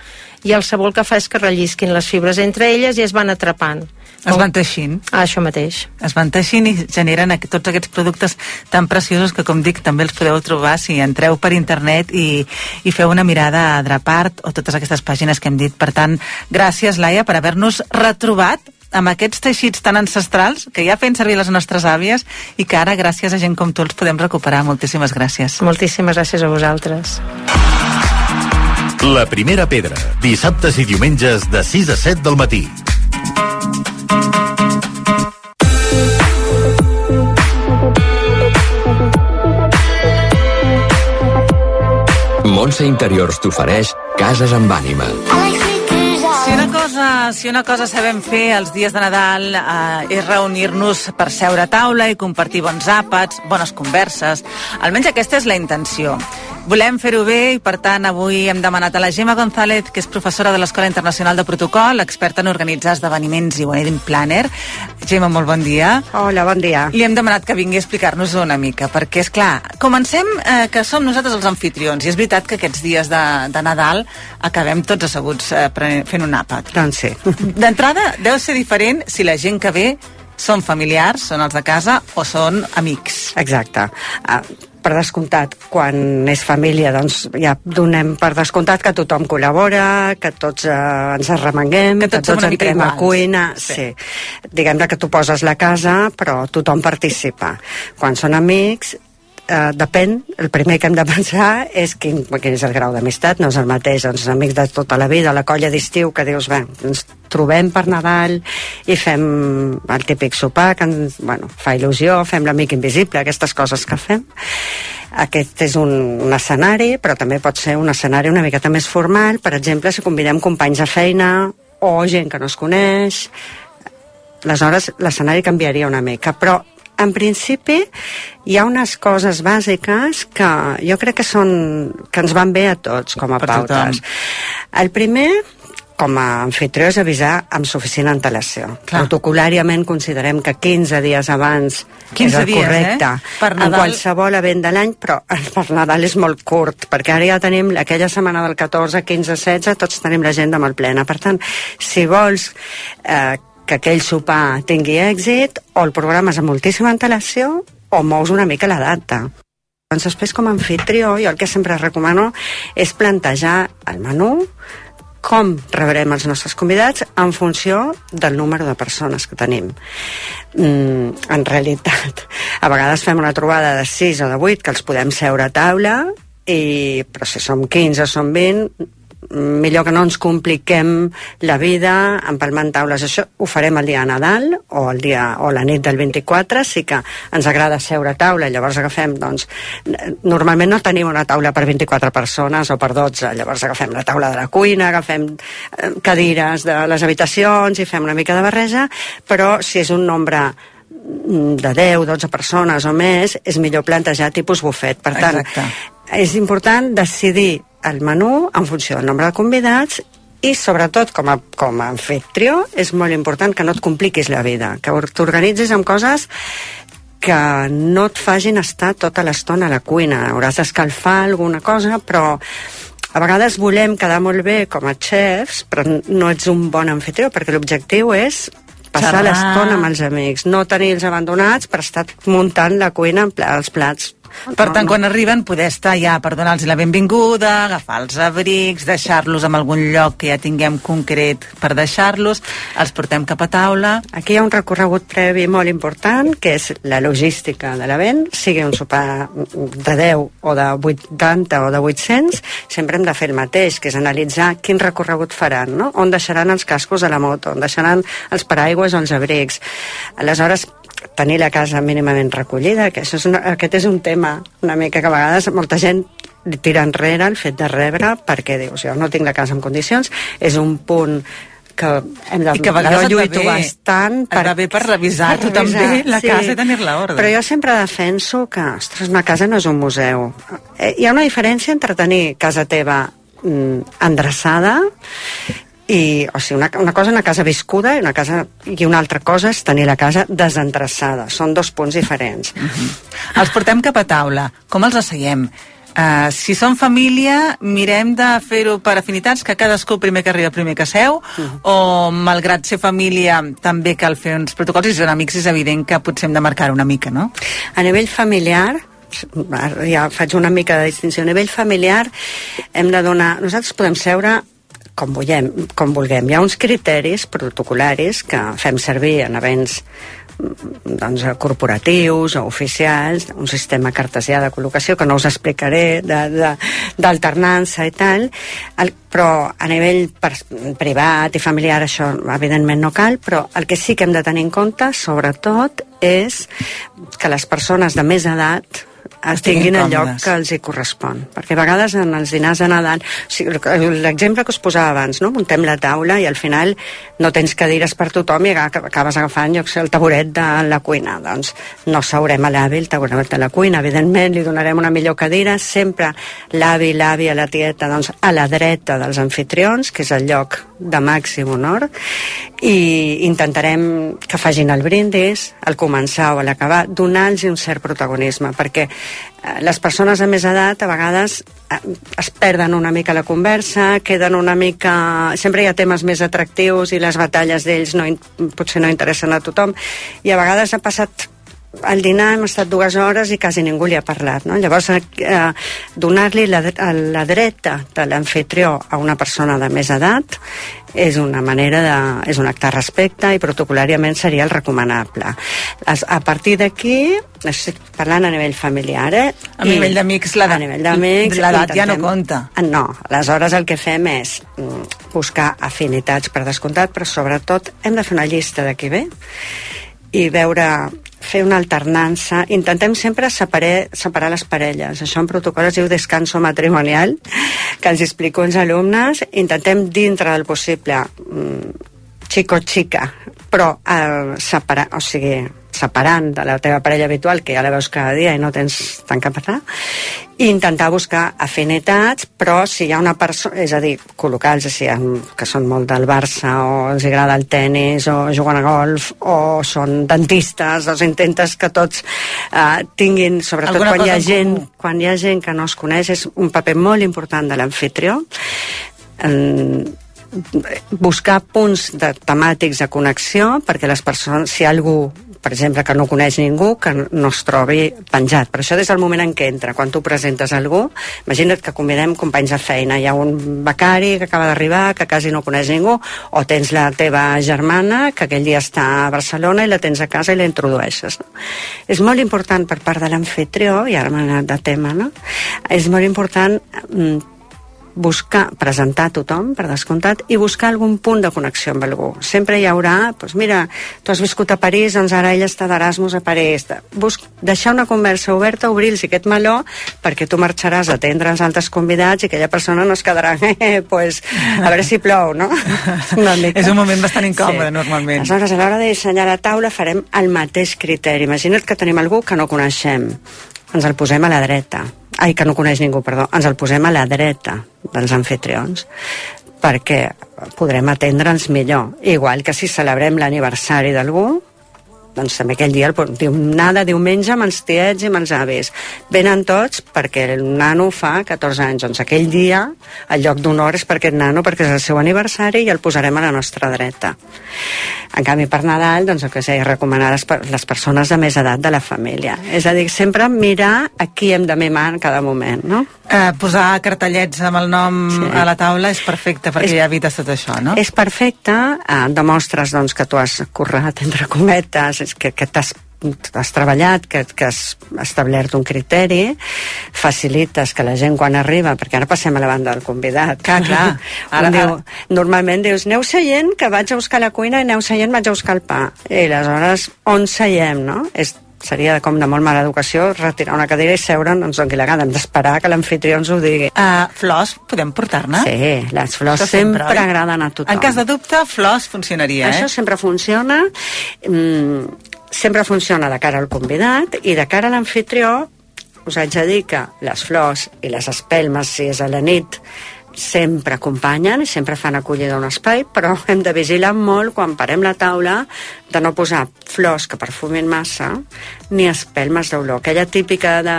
i el sabó el que fa és que rellisquin les fibres entre elles i es van atrapant. Es van teixint. Ah, això mateix. Es van teixint i generen aqu tots aquests productes tan preciosos que, com dic, també els podeu trobar si entreu per internet i, i feu una mirada a Drapart o totes aquestes pàgines que hem dit. Per tant, gràcies, Laia, per haver-nos retrobat amb aquests teixits tan ancestrals que ja feien servir les nostres àvies i que ara, gràcies a gent com tu, els podem recuperar. Moltíssimes gràcies. Moltíssimes gràcies a vosaltres. La primera pedra, dissabtes i diumenges de 6 a 7 del matí. Montse Interiors t'ofereix Cases amb ànima. Si una cosa, si una cosa sabem fer els dies de Nadal eh, és reunir-nos per seure a taula i compartir bons àpats, bones converses. Almenys aquesta és la intenció. Volem fer-ho bé i, per tant, avui hem demanat a la Gemma González, que és professora de l'Escola Internacional de Protocol, experta en organitzar esdeveniments i wedding planner. Gemma, molt bon dia. Hola, bon dia. Li hem demanat que vingui a explicar-nos una mica, perquè, és clar, comencem eh, que som nosaltres els anfitrions, i és veritat que aquests dies de, de Nadal acabem tots asseguts eh, fent un àpat. Doncs sí. [LAUGHS] D'entrada, deu ser diferent si la gent que ve són familiars, són els de casa, o són amics. Exacte. Uh, per descomptat, quan és família, doncs ja donem per descomptat que tothom col·labora, que tots eh, ens arremanguem, Que que, tots som tots entrem a iguals. cuina. Sí. Sí. Diguem-ne que tu poses la casa, però tothom participa. Quan són amics, eh, depèn, el primer que hem de pensar és quin, quin és el grau d'amistat, no és el mateix, doncs amics de tota la vida, la colla d'estiu, que dius, bé, ens trobem per Nadal i fem el típic sopar que ens, bueno, fa il·lusió, fem l'amic invisible, aquestes coses que fem. Aquest és un, un escenari, però també pot ser un escenari una miqueta més formal, per exemple, si convidem companys de feina o gent que no es coneix, aleshores l'escenari canviaria una mica, però en principi hi ha unes coses bàsiques que jo crec que són que ens van bé a tots com a Per pautes. El primer com a anfitrió és avisar amb suficient antelació. Clar. Protocolàriament considerem que 15 dies abans 15 és el dies, correcte. eh? Per En Nadal- qualsevol event de l'any, però [LAUGHS] per Nadal és molt curt, perquè ara ja tenim aquella setmana del 14, 15, 16, tots tenim l'agenda molt plena. Per tant, si vols eh, que aquell sopar tingui èxit, o el programes amb moltíssima antelació, o mous una mica la data. Doncs després, com a anfitrió, jo el que sempre recomano és plantejar el menú, com rebrem els nostres convidats en funció del número de persones que tenim. Mm, en realitat, a vegades fem una trobada de 6 o de 8 que els podem seure a taula, i, però si som 15 o som 20, millor que no ens compliquem la vida empalmant taules. Això ho farem el dia de Nadal o, el dia, o la nit del 24, sí que ens agrada seure a taula, llavors agafem, doncs, normalment no tenim una taula per 24 persones o per 12, llavors agafem la taula de la cuina, agafem eh, cadires de les habitacions i fem una mica de barreja, però si és un nombre mm, de 10, 12 persones o més, és millor plantejar tipus bufet. Per tant, Exacte. és important decidir el menú en funció del nombre de convidats i sobretot com a, com a anfitrió és molt important que no et compliquis la vida, que t'organitzis amb coses que no et facin estar tota l'estona a la cuina. Hauràs d'escalfar alguna cosa, però a vegades volem quedar molt bé com a xefs, però no ets un bon anfitrió, perquè l'objectiu és passar l'estona amb els amics, no tenir-los abandonats per estar muntant la cuina amb els plats. Per tant, quan arriben, poder estar ja per donar-los la benvinguda, agafar els abrics, deixar-los en algun lloc que ja tinguem concret per deixar-los, els portem cap a taula... Aquí hi ha un recorregut previ molt important, que és la logística de l'event, sigui un sopar de 10 o de 80 o de 800, sempre hem de fer el mateix, que és analitzar quin recorregut faran, no? on deixaran els cascos de la moto, on deixaran els paraigües o els abrics. Aleshores, tenir la casa mínimament recollida, que això és una, aquest és un tema una mica que a vegades molta gent tira enrere el fet de rebre perquè dius, jo no tinc la casa en condicions, és un punt que hem de... I que a vegades jo lluito bé, bastant et va bé per revisar tu també la casa i tenir-la ordre. Però jo sempre defenso que, ostres, una casa no és un museu. Eh, Hi ha una diferència entre tenir casa teva mm, endreçada i, o sigui, una, una cosa és una casa viscuda i una, casa, i una altra cosa és tenir la casa desendreçada. Són dos punts diferents. Els portem cap a taula. Com els asseiem? Uh, si són família, mirem de fer-ho per afinitats, que cadascú primer que arriba, primer que seu, o malgrat ser família també cal fer uns protocols, i si són amics és evident que potser hem de marcar una mica, no? A nivell familiar, ja faig una mica de distinció, a nivell familiar hem de donar... Nosaltres podem seure com vulguem, com vulguem. Hi ha uns criteris protocolaris que fem servir en events mm, doncs, corporatius o oficials, un sistema cartesià de col·locació que no us explicaré, d'alternança i tal, el, però a nivell per, privat i familiar això evidentment no cal, però el que sí que hem de tenir en compte, sobretot, és que les persones de més edat Estiguin tinguin el lloc que els hi correspon. Perquè a vegades en els dinars de Nadal... O sigui, L'exemple que us posava abans, no? muntem la taula i al final no tens cadires per tothom i acabes agafant jo el taburet de la cuina. Doncs no seurem a l'avi el taburet de la cuina. Evidentment li donarem una millor cadira. Sempre l'avi, l'àvia, la tieta doncs, a la dreta dels anfitrions, que és el lloc de màxim honor, i intentarem que facin el brindis, al començar o a l'acabar, donar-los un cert protagonisme, perquè les persones de més edat a vegades eh, es perden una mica la conversa, queden una mica... Sempre hi ha temes més atractius i les batalles d'ells no, potser no interessen a tothom, i a vegades ha passat al dinar hem estat dues hores i quasi ningú li ha parlat. No? Llavors, eh, donar-li la, a la dreta de l'anfitrió a una persona de més edat és una manera de... és un acte de respecte i protocolàriament seria el recomanable. Es, a partir d'aquí, estic parlant a nivell familiar, eh? A nivell d'amics, l'edat- A nivell d'amics... l'edat ja no compta. Ah, No, aleshores el que fem és mm, buscar afinitats per descomptat, però sobretot hem de fer una llista de qui ve i veure fer una alternança. Intentem sempre separar, separar les parelles. Això en protocol es diu descanso matrimonial, que els explico als alumnes. Intentem, dintre del possible, mm, xico-xica, però eh, separar, o sigui, separant de la teva parella habitual, que ja la veus cada dia i no tens tant que passar, i intentar buscar afinitats, però si hi ha una persona, és a dir, col·locar-los si ha, que són molt del Barça o els agrada el tennis o juguen a golf o són dentistes, doncs intentes que tots eh, tinguin, sobretot Alguna quan hi ha gent comú. quan hi ha gent que no es coneix, és un paper molt important de l'anfitrió. En, buscar punts de, temàtics de connexió perquè les persones, si algú per exemple, que no coneix ningú, que no es trobi penjat. Per això des del moment en què entra, quan tu presentes algú, imagina't que convidem companys de feina, hi ha un becari que acaba d'arribar, que quasi no coneix ningú, o tens la teva germana, que aquell dia està a Barcelona i la tens a casa i la introdueixes. No? És molt important per part de l'anfitrió, i ara m'he anat de tema, no? És molt important mm, buscar, presentar a tothom, per descomptat, i buscar algun punt de connexió amb algú. Sempre hi haurà, doncs mira, tu has viscut a París, doncs ara ella està d'Erasmus a París. Busc, deixar una conversa oberta, obrir-los aquest meló, perquè tu marxaràs a atendre els altres convidats i aquella persona no es quedarà, [LAUGHS] eh, pues, a veure si plou, no? [LAUGHS] És un moment bastant incòmode, Sí. normalment. Aleshores, a l'hora de dissenyar la taula farem el mateix criteri. Imagina't que tenim algú que no coneixem. Ens el posem a la dreta. Ai, que no coneix ningú, perdó. Ens el posem a la dreta dels anfitrions perquè podrem atendre'ns millor. Igual que si celebrem l'aniversari d'algú, doncs també aquell dia, nada, diumenge amb els tiets i amb els avis. Venen tots perquè el nano fa 14 anys. Doncs aquell dia el lloc d'honor és per aquest nano perquè és el seu aniversari i el posarem a la nostra dreta. En canvi, per Nadal, doncs, el que sé, recomanar les, les persones de més edat de la família. És a dir, sempre mirar a qui hem de mimar en cada moment, no? Eh, posar cartellets amb el nom sí. a la taula és perfecte perquè És- ja evites tot això, no? És perfecte, eh, demostres doncs, que tu has currat, entre cometes, que, que t'has has treballat, que, que has establert un criteri, facilites que la gent quan arriba, perquè ara passem a la banda del convidat. Clar, clar. [LAUGHS] Ara, Ara- diu, normalment dius, aneu seient, que vaig a buscar la cuina, i aneu seient, vaig a buscar el pa. I aleshores, on seiem, no? És, seria com de molt mala educació retirar una cadira i seure, no ens doni la gana, hem d'esperar que l'anfitrió ens ho digui. Uh, flors, podem portar-ne? Sí, les flors Això sempre, sempre, agraden a tothom. En cas de dubte, flors funcionaria, Això eh? sempre funciona, mm, sempre funciona de cara al convidat i de cara a l'anfitrió us haig de dir que les flors i les espelmes, si és a la nit, sempre acompanyen sempre fan acollida un espai, però [LAUGHS] hem de vigilar molt quan parem la taula de no posar flors que perfumin massa ni espelmes d'olor. Aquella típica de,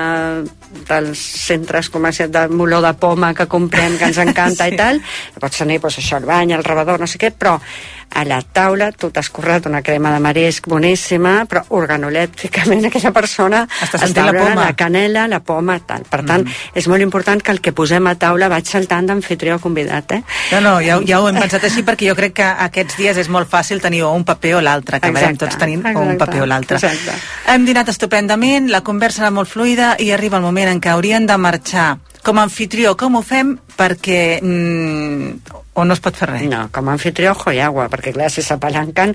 dels centres comercials de molor de poma que comprem, que ens encanta [LAUGHS] sí. i tal, pots tenir doncs, això, el bany, el rebedor, no sé què, però a la taula tu t'has currat una crema de marisc boníssima, però organolèpticament [LAUGHS] aquella persona Està està sentint la poma. la canela, la poma, tal. Per tant, mm. és molt important que el que posem a taula vaig saltant d'anfitrió convidat, eh? No, no, ja, ja ho hem pensat així perquè jo crec que aquests dies és molt fàcil tenir o un paper o l'altre, que Exacte, tots tenint o un exacte, paper o l'altre. exacte. Hem dinat estupendament, la conversa era molt fluida i arriba el moment en què haurien de marxar. Com a anfitrió, com ho fem perquè... Mm, o no es pot fer res? No, com a anfitrió, jo i agua, perquè clar, si s'apalanquen...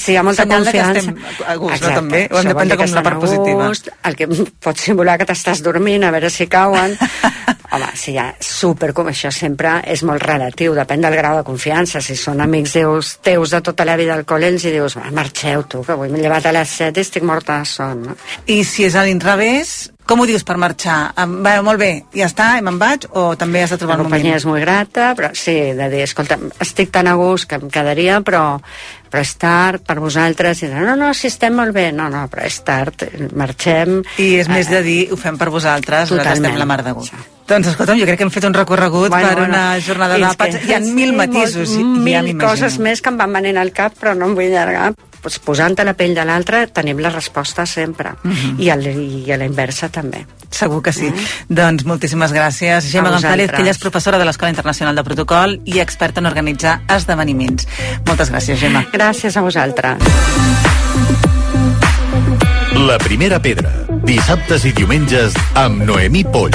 Si hi ha molta [LAUGHS] que confiança... estem a gust, no, també? Ho hem de prendre que com la part positiva. gust, El que pot simular que t'estàs dormint, a veure si cauen... [LAUGHS] Home, si hi ha super... Com això sempre és molt relatiu, depèn del grau de confiança. Si són amics teus, teus de tota la vida al col·le, els dius, marxeu tu, que avui m'he llevat a les 7 i estic morta de son, no? I si és a l'inrevés, com ho dius per marxar? Bé, molt bé, ja està, i me'n vaig? O també has de trobar La el companyia moment? és molt grata, però sí, de dir, escolta, estic tan a gust que em quedaria, però, però és tard per vosaltres. I no, no, si estem molt bé. No, no, però és tard, marxem. I és més de dir, ho fem per vosaltres, nosaltres Totalment. estem la mar de gust. Doncs escolta'm, jo crec que hem fet un recorregut Bueno, per bueno, una jornada d'àpats. Hi ha mil sí, matisos. molt- i- i ja mil m'imagino. coses més que em van venint al cap, però no em vull allargar. Pues, posant a la pell de l'altre tenim la resposta sempre. Mhm. I, a, l- I a la inversa també. Segur que sí. Doncs moltíssimes gràcies. Gemma González, que ella és professora de l'Escola Internacional de Protocol i experta en organitzar esdeveniments. Moltes gràcies, Gemma. Gràcies a vosaltres. La primera pedra. Dissabtes i diumenges amb Noemí Polls.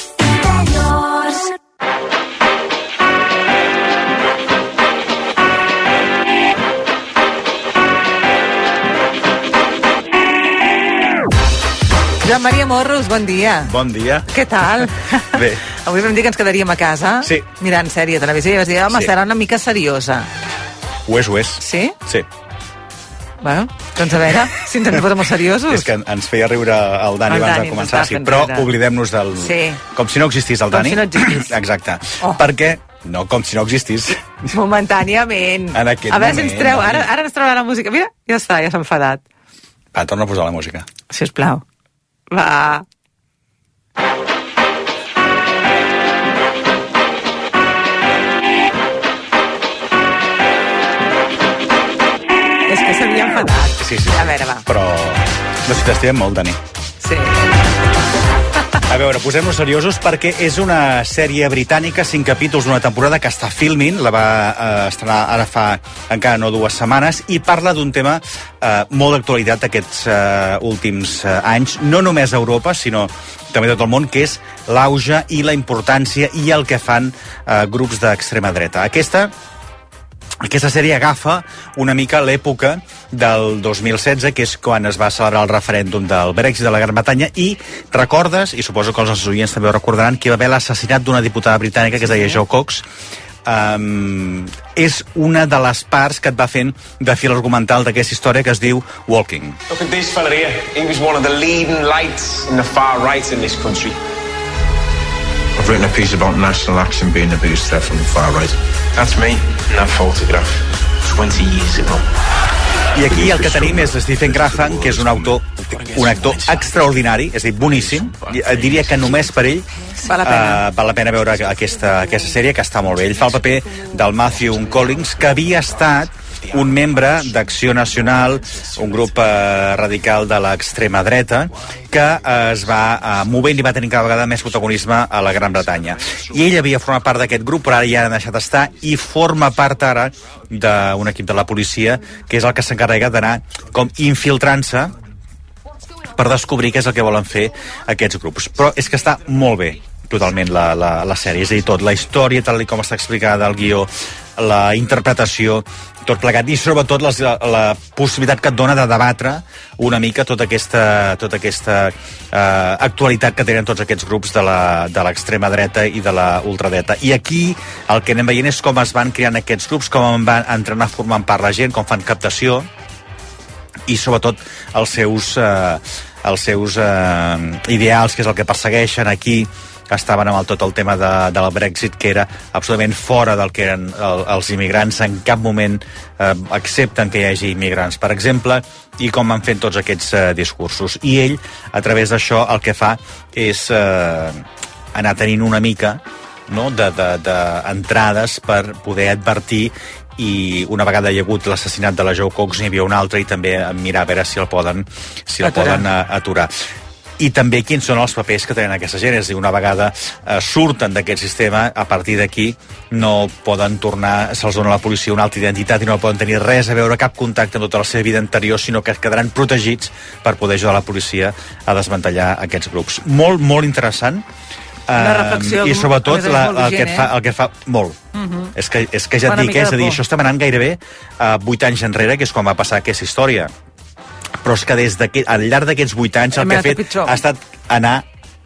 Joan Maria Morros, bon dia. Bon dia. Què tal? [LAUGHS] Bé. Avui vam dir que ens quedaríem a casa Sí. mirant sèrie de televisió i vas dir, home, Sí. serà una mica seriosa. Ho és, ho és. Sí? Sí. Bueno, doncs a veure, [LAUGHS] si ens hem posat molt seriosos. És que ens feia riure el Dani El abans Dani de ens començar, sí, però oblidem-nos del... Sí. Com si no existís el Com Dani. si no existís. [CLEARS THROAT] Exacte. Oh. Perquè, no com si no existís, [LAUGHS] Momentàniament. En aquest a veure si ens moment, treu, ara, ara ens traurà la música. Mira, ja està, ja s'ha enfadat. va, torna a posar la música. Si us plau. Va. És que s'havia enfadat. Sí, sí. A veure, va. Però t'estimem molt, Dani. Sí. A veure, posem-nos seriosos perquè és una sèrie britànica, cinc capítols d'una temporada que està filming, la va eh, estrenar ara fa encara no dues setmanes, i parla d'un tema eh, molt d'actualitat aquests eh, últims eh, anys, no només a Europa, sinó també tot el món, que és l'auge i la importància i el que fan eh, grups d'extrema dreta. Aquesta aquesta sèrie agafa una mica l'època del 2016, que és quan es va celebrar el referèndum del Brexit de la Gran Bretanya, i recordes, i suposo que els nostres oients també ho recordaran, que hi va haver l'assassinat d'una diputada britànica que es deia Jo Cox, um, és una de les parts que et va fent de fil argumental d'aquesta història que es diu Walking. Look at this fella here. He was one of the leading lights in the far right in this country. I've written a piece about national action being abused there from the far right. That's me in that photograph 20 years ago. I aquí el que tenim és Stephen Graham, que és un autor, un actor extraordinari, és a dir, boníssim. Eh, Diria que només per ell Val la pena. eh, val la pena veure aquesta, aquesta sèrie, que està molt bé. Ell fa el paper del Matthew Collins, que havia estat un membre d'Acció Nacional, un grup eh, radical de l'extrema dreta, que eh, es va eh, movent i va tenir cada vegada més protagonisme a la Gran Bretanya. I ell havia format part d'aquest grup, però ara ja ha deixat estar, i forma part ara d'un equip de la policia, que és el que s'encarrega d'anar com infiltrant-se per descobrir què és el que volen fer aquests grups. Però és que està molt bé totalment la, la, la sèrie, és a dir, tot, la història tal com està explicada el guió, la interpretació, tot plegat, i sobretot les, la, la possibilitat que et dona de debatre una mica tota aquesta, tota aquesta eh, actualitat que tenen tots aquests grups de l'extrema dreta i de la ultradreta. I aquí el que anem veient és com es van creant aquests grups, com en van entrenar formant part la gent, com fan captació, i sobretot els seus, eh, els seus eh, ideals, que és el que persegueixen aquí, estaven amb el, tot el tema de, del Brexit, que era absolutament fora del que eren el, els immigrants. En cap moment eh, accepten que hi hagi immigrants, per exemple, i com van fent tots aquests eh, discursos. I ell, a través d'això, el que fa és eh, anar tenint una mica no, d'entrades de, de entrades per poder advertir i una vegada hi ha hagut l'assassinat de la Joe Cox n'hi havia un altre i també mirar a veure si el poden, si el Aturar. poden uh, aturar i també quins són els papers que tenen aquesta gent. És a dir, una vegada eh, surten d'aquest sistema, a partir d'aquí no poden tornar, se'ls dona a la policia una altra identitat i no poden tenir res a veure, cap contacte amb tota la seva vida anterior, sinó que quedaran protegits per poder ajudar la policia a desmantellar aquests grups. Molt, molt interessant. Una Eh, reflexió, I sobretot la, molt el, que et vigent, fa, eh? el que et fa molt. Mhm. És que, és que ja et dic, eh, és a dir, això estem anant gairebé uh, 8 anys enrere, que és quan va passar aquesta història. Però és que des d'aquest, al llarg d'aquests 8 anys el Hem que ha anat a fet pitjor. ha estat anar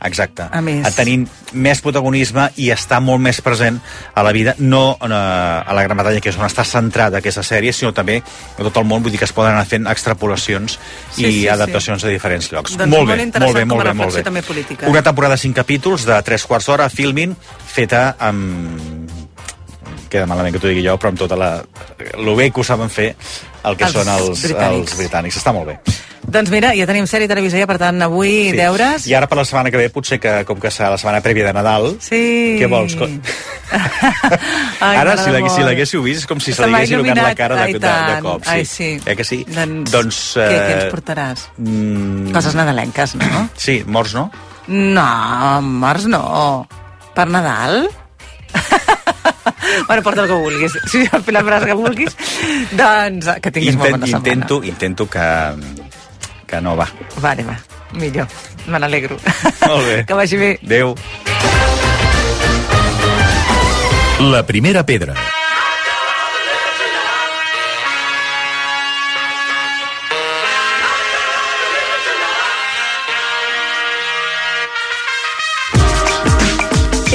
Exacte. A més. A tenint més protagonisme i estar molt més present a la vida, no eh, a la Gran Bretanya, que és on està centrada aquesta sèrie, sinó també a tot el món, vull dir que es poden anar fent extrapolacions Sí, i sí, adaptacions a diferents llocs. Doncs molt molt bé, molt bé, molt bé, molt bé. també política. Una temporada de 5 capítols de 3 quarts d'hora, filming, feta amb queda malament que t'ho digui jo, però amb tota la... el bé que ho saben fer el que Els són els britànics. els britànics. Està molt bé. Doncs mira, ja tenim sèrie televisió, per tant, avui sí. deures. I ara per la setmana que ve, potser que, com que serà la setmana prèvia de Nadal, Sí. què vols? [LAUGHS] Ai, ara, si l'hagués- si l'haguéssiu vist, és com si se Se li hagués il·luminat la cara de, de, de, cop. Sí. Ai, sí. Eh que sí? Doncs, doncs Què, què ens eh, portaràs? mm, Coses nadalenques, no? Sí, morts no? No, morts no. Per Nadal? [LAUGHS] bueno, porta el que vulguis. Si la frase que vulguis, doncs que tinguis molt bona setmana. intento, intento que, que no va. Vale, va. Millor. Me n'alegro. Molt bé. Que vagi bé. Adéu. La primera pedra.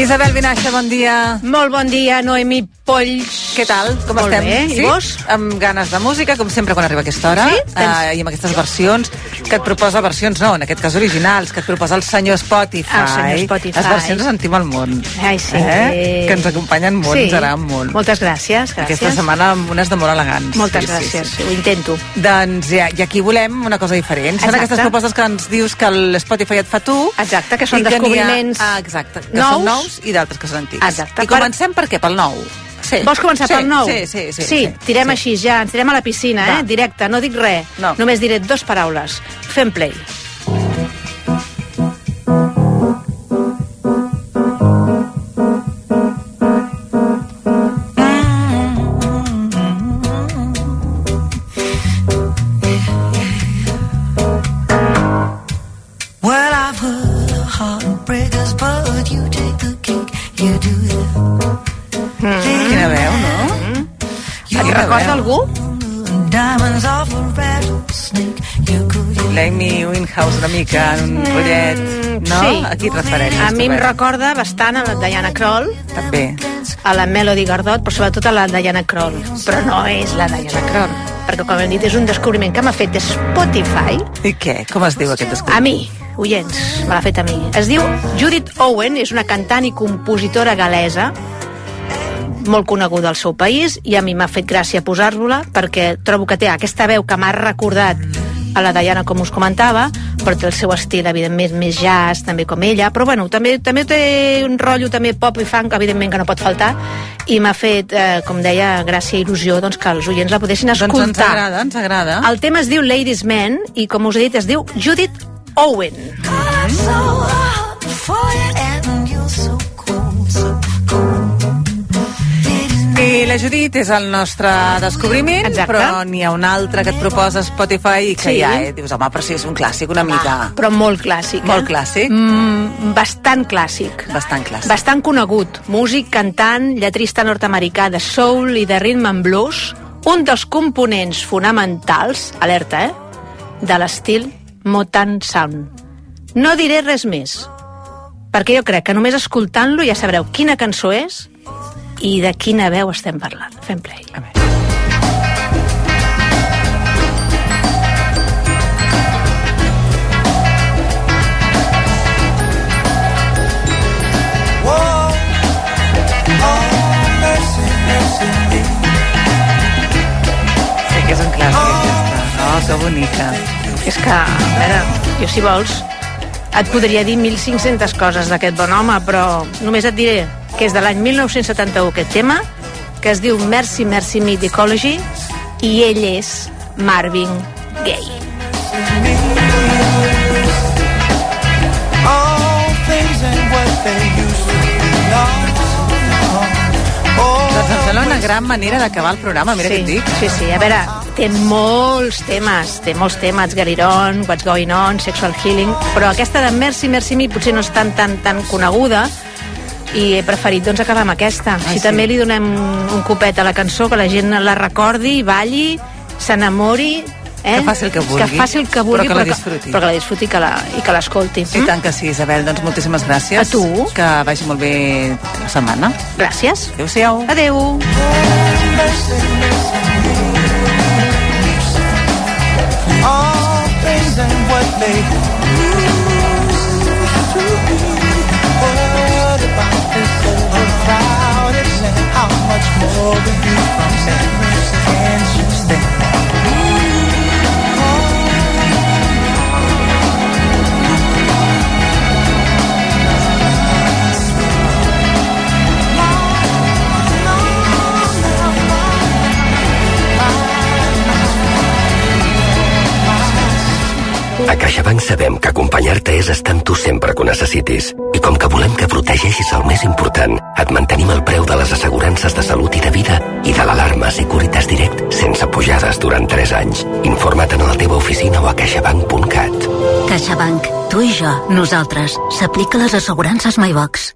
Isabel Vinaixa, bon dia. Molt bon dia, Noemi Polls. Què tal? Com Molt estem? bé. I Sí? vos? Amb ganes de música, com sempre quan arriba aquesta hora. Sí? Uh, I amb aquestes versions que et proposa versions, no, en aquest cas originals, que et proposa el senyor Spotify. El senyor Spotify. Les versions de sentim al món. Ai, sí. Eh? Que ens acompanyen molt, Sí. ens agraden molt. Moltes gràcies, gràcies. Aquesta setmana amb unes de molt elegants. Moltes Sí, sí, gràcies, sí. ho intento. Doncs ja, i aquí volem una cosa diferent. Són Exacte. aquestes propostes que ens dius que l'Spotify et fa tu. Exacte, que són i n'hi ha- descobriments Ah, exacte, que nous. són nous i d'altres que són antics. Exacte. I comencem per què? Pel nou? Sí. Vols començar sí, pel nou? Sí, sí, sí. sí tirem així ja, ens tirem a la piscina, Va. eh? Directe, no dic res. No. Només diré dos paraules. Fem play. L'Amy Winhouse una mica, en un rotllet... No? Sí. A qui et refereixes? A mi em recorda bastant a la Diana Kroll, També. a la Melody Gardot, però sobretot a la Diana Kroll. Però no és la Diana Kroll, perquè com hem dit és un descobriment que m'ha fet Spotify. I què? Com es diu aquest A descobriment? mi, oients, me l'ha fet a mi. Es diu Judith Owen, és una cantant i compositora galesa, molt coneguda al seu país, i a mi m'ha fet gràcia posar-la perquè trobo que té aquesta veu que m'ha recordat a la Diana, com us comentava, però té el seu estil, evidentment, més jazz, també com ella, però bueno, també, també té un rotllo també pop i funk, evidentment, que no pot faltar, i m'ha fet, eh, com deia, gràcia i il·lusió doncs, que els oients la poguessin Doncs escoltar. ens agrada, ens agrada. El tema es diu Ladies Man i com us he dit es diu Judith Owen. so hot I la Judit és el nostre descobriment, Exacte. però n'hi ha un altre que et proposa Spotify i que Sí. ja eh, dius, home, però si és un clàssic una mica. Però molt clàssic. Molt eh? clàssic. Mm, bastant clàssic. Bastant clàssic. Bastant conegut. Músic, cantant, lletrista nord-americà de soul i de rhythm and blues, un dels components fonamentals, alerta, eh?, de l'estil Motown Sound. No diré res més, perquè jo crec que només escoltant-lo ja sabreu quina cançó és i de quina veu estem parlant. Fem play. A veure. Oh. Sí que és un clàssic, aquesta. Oh, que bonica. És que, a veure, jo si vols, et podria dir 1.500 coses d'aquest bon home, però només et diré que és de l'any 1971 aquest tema, que es diu Mercy, Mercy Me d'Ecology, i ell és Marvin Gaye. All things ain't what they used to be. No, Doncs em sembla una gran manera d'acabar el programa, mira sí, què et dic. Sí, sí, a veure, té molts temes, té molts temes, Get It On, What's Going On, Sexual Healing, però aquesta de Mercy, Mercy Me potser no és tan, tan, tan coneguda, i he preferit doncs acabar amb aquesta. Així sí. també li donem un copet a la cançó, que la gent la recordi, balli, s'enamori, eh? Que faci el que vulgui, Que faci el que vulgui, però que la disfruti. Però que la disfruti i que la- i que l'escolti. I tant que sí, Isabel. Doncs moltíssimes gràcies. A tu. Que vagi molt bé la setmana. Gràcies. Adéu-siau. Adéu. all things ain't what they A CaixaBank sabem que acompanyar-te és estar amb tu sempre que ho necessitis. Com que volem que protegeixis el més important, et mantenim el preu de les assegurances de salut i de vida i de l'alarma Securitas Direct sense pujades durant 3 anys. Informa't en la teva oficina o a caixabank.cat. CaixaBank. Tu i jo. Nosaltres. S'aplica les assegurances MyBox.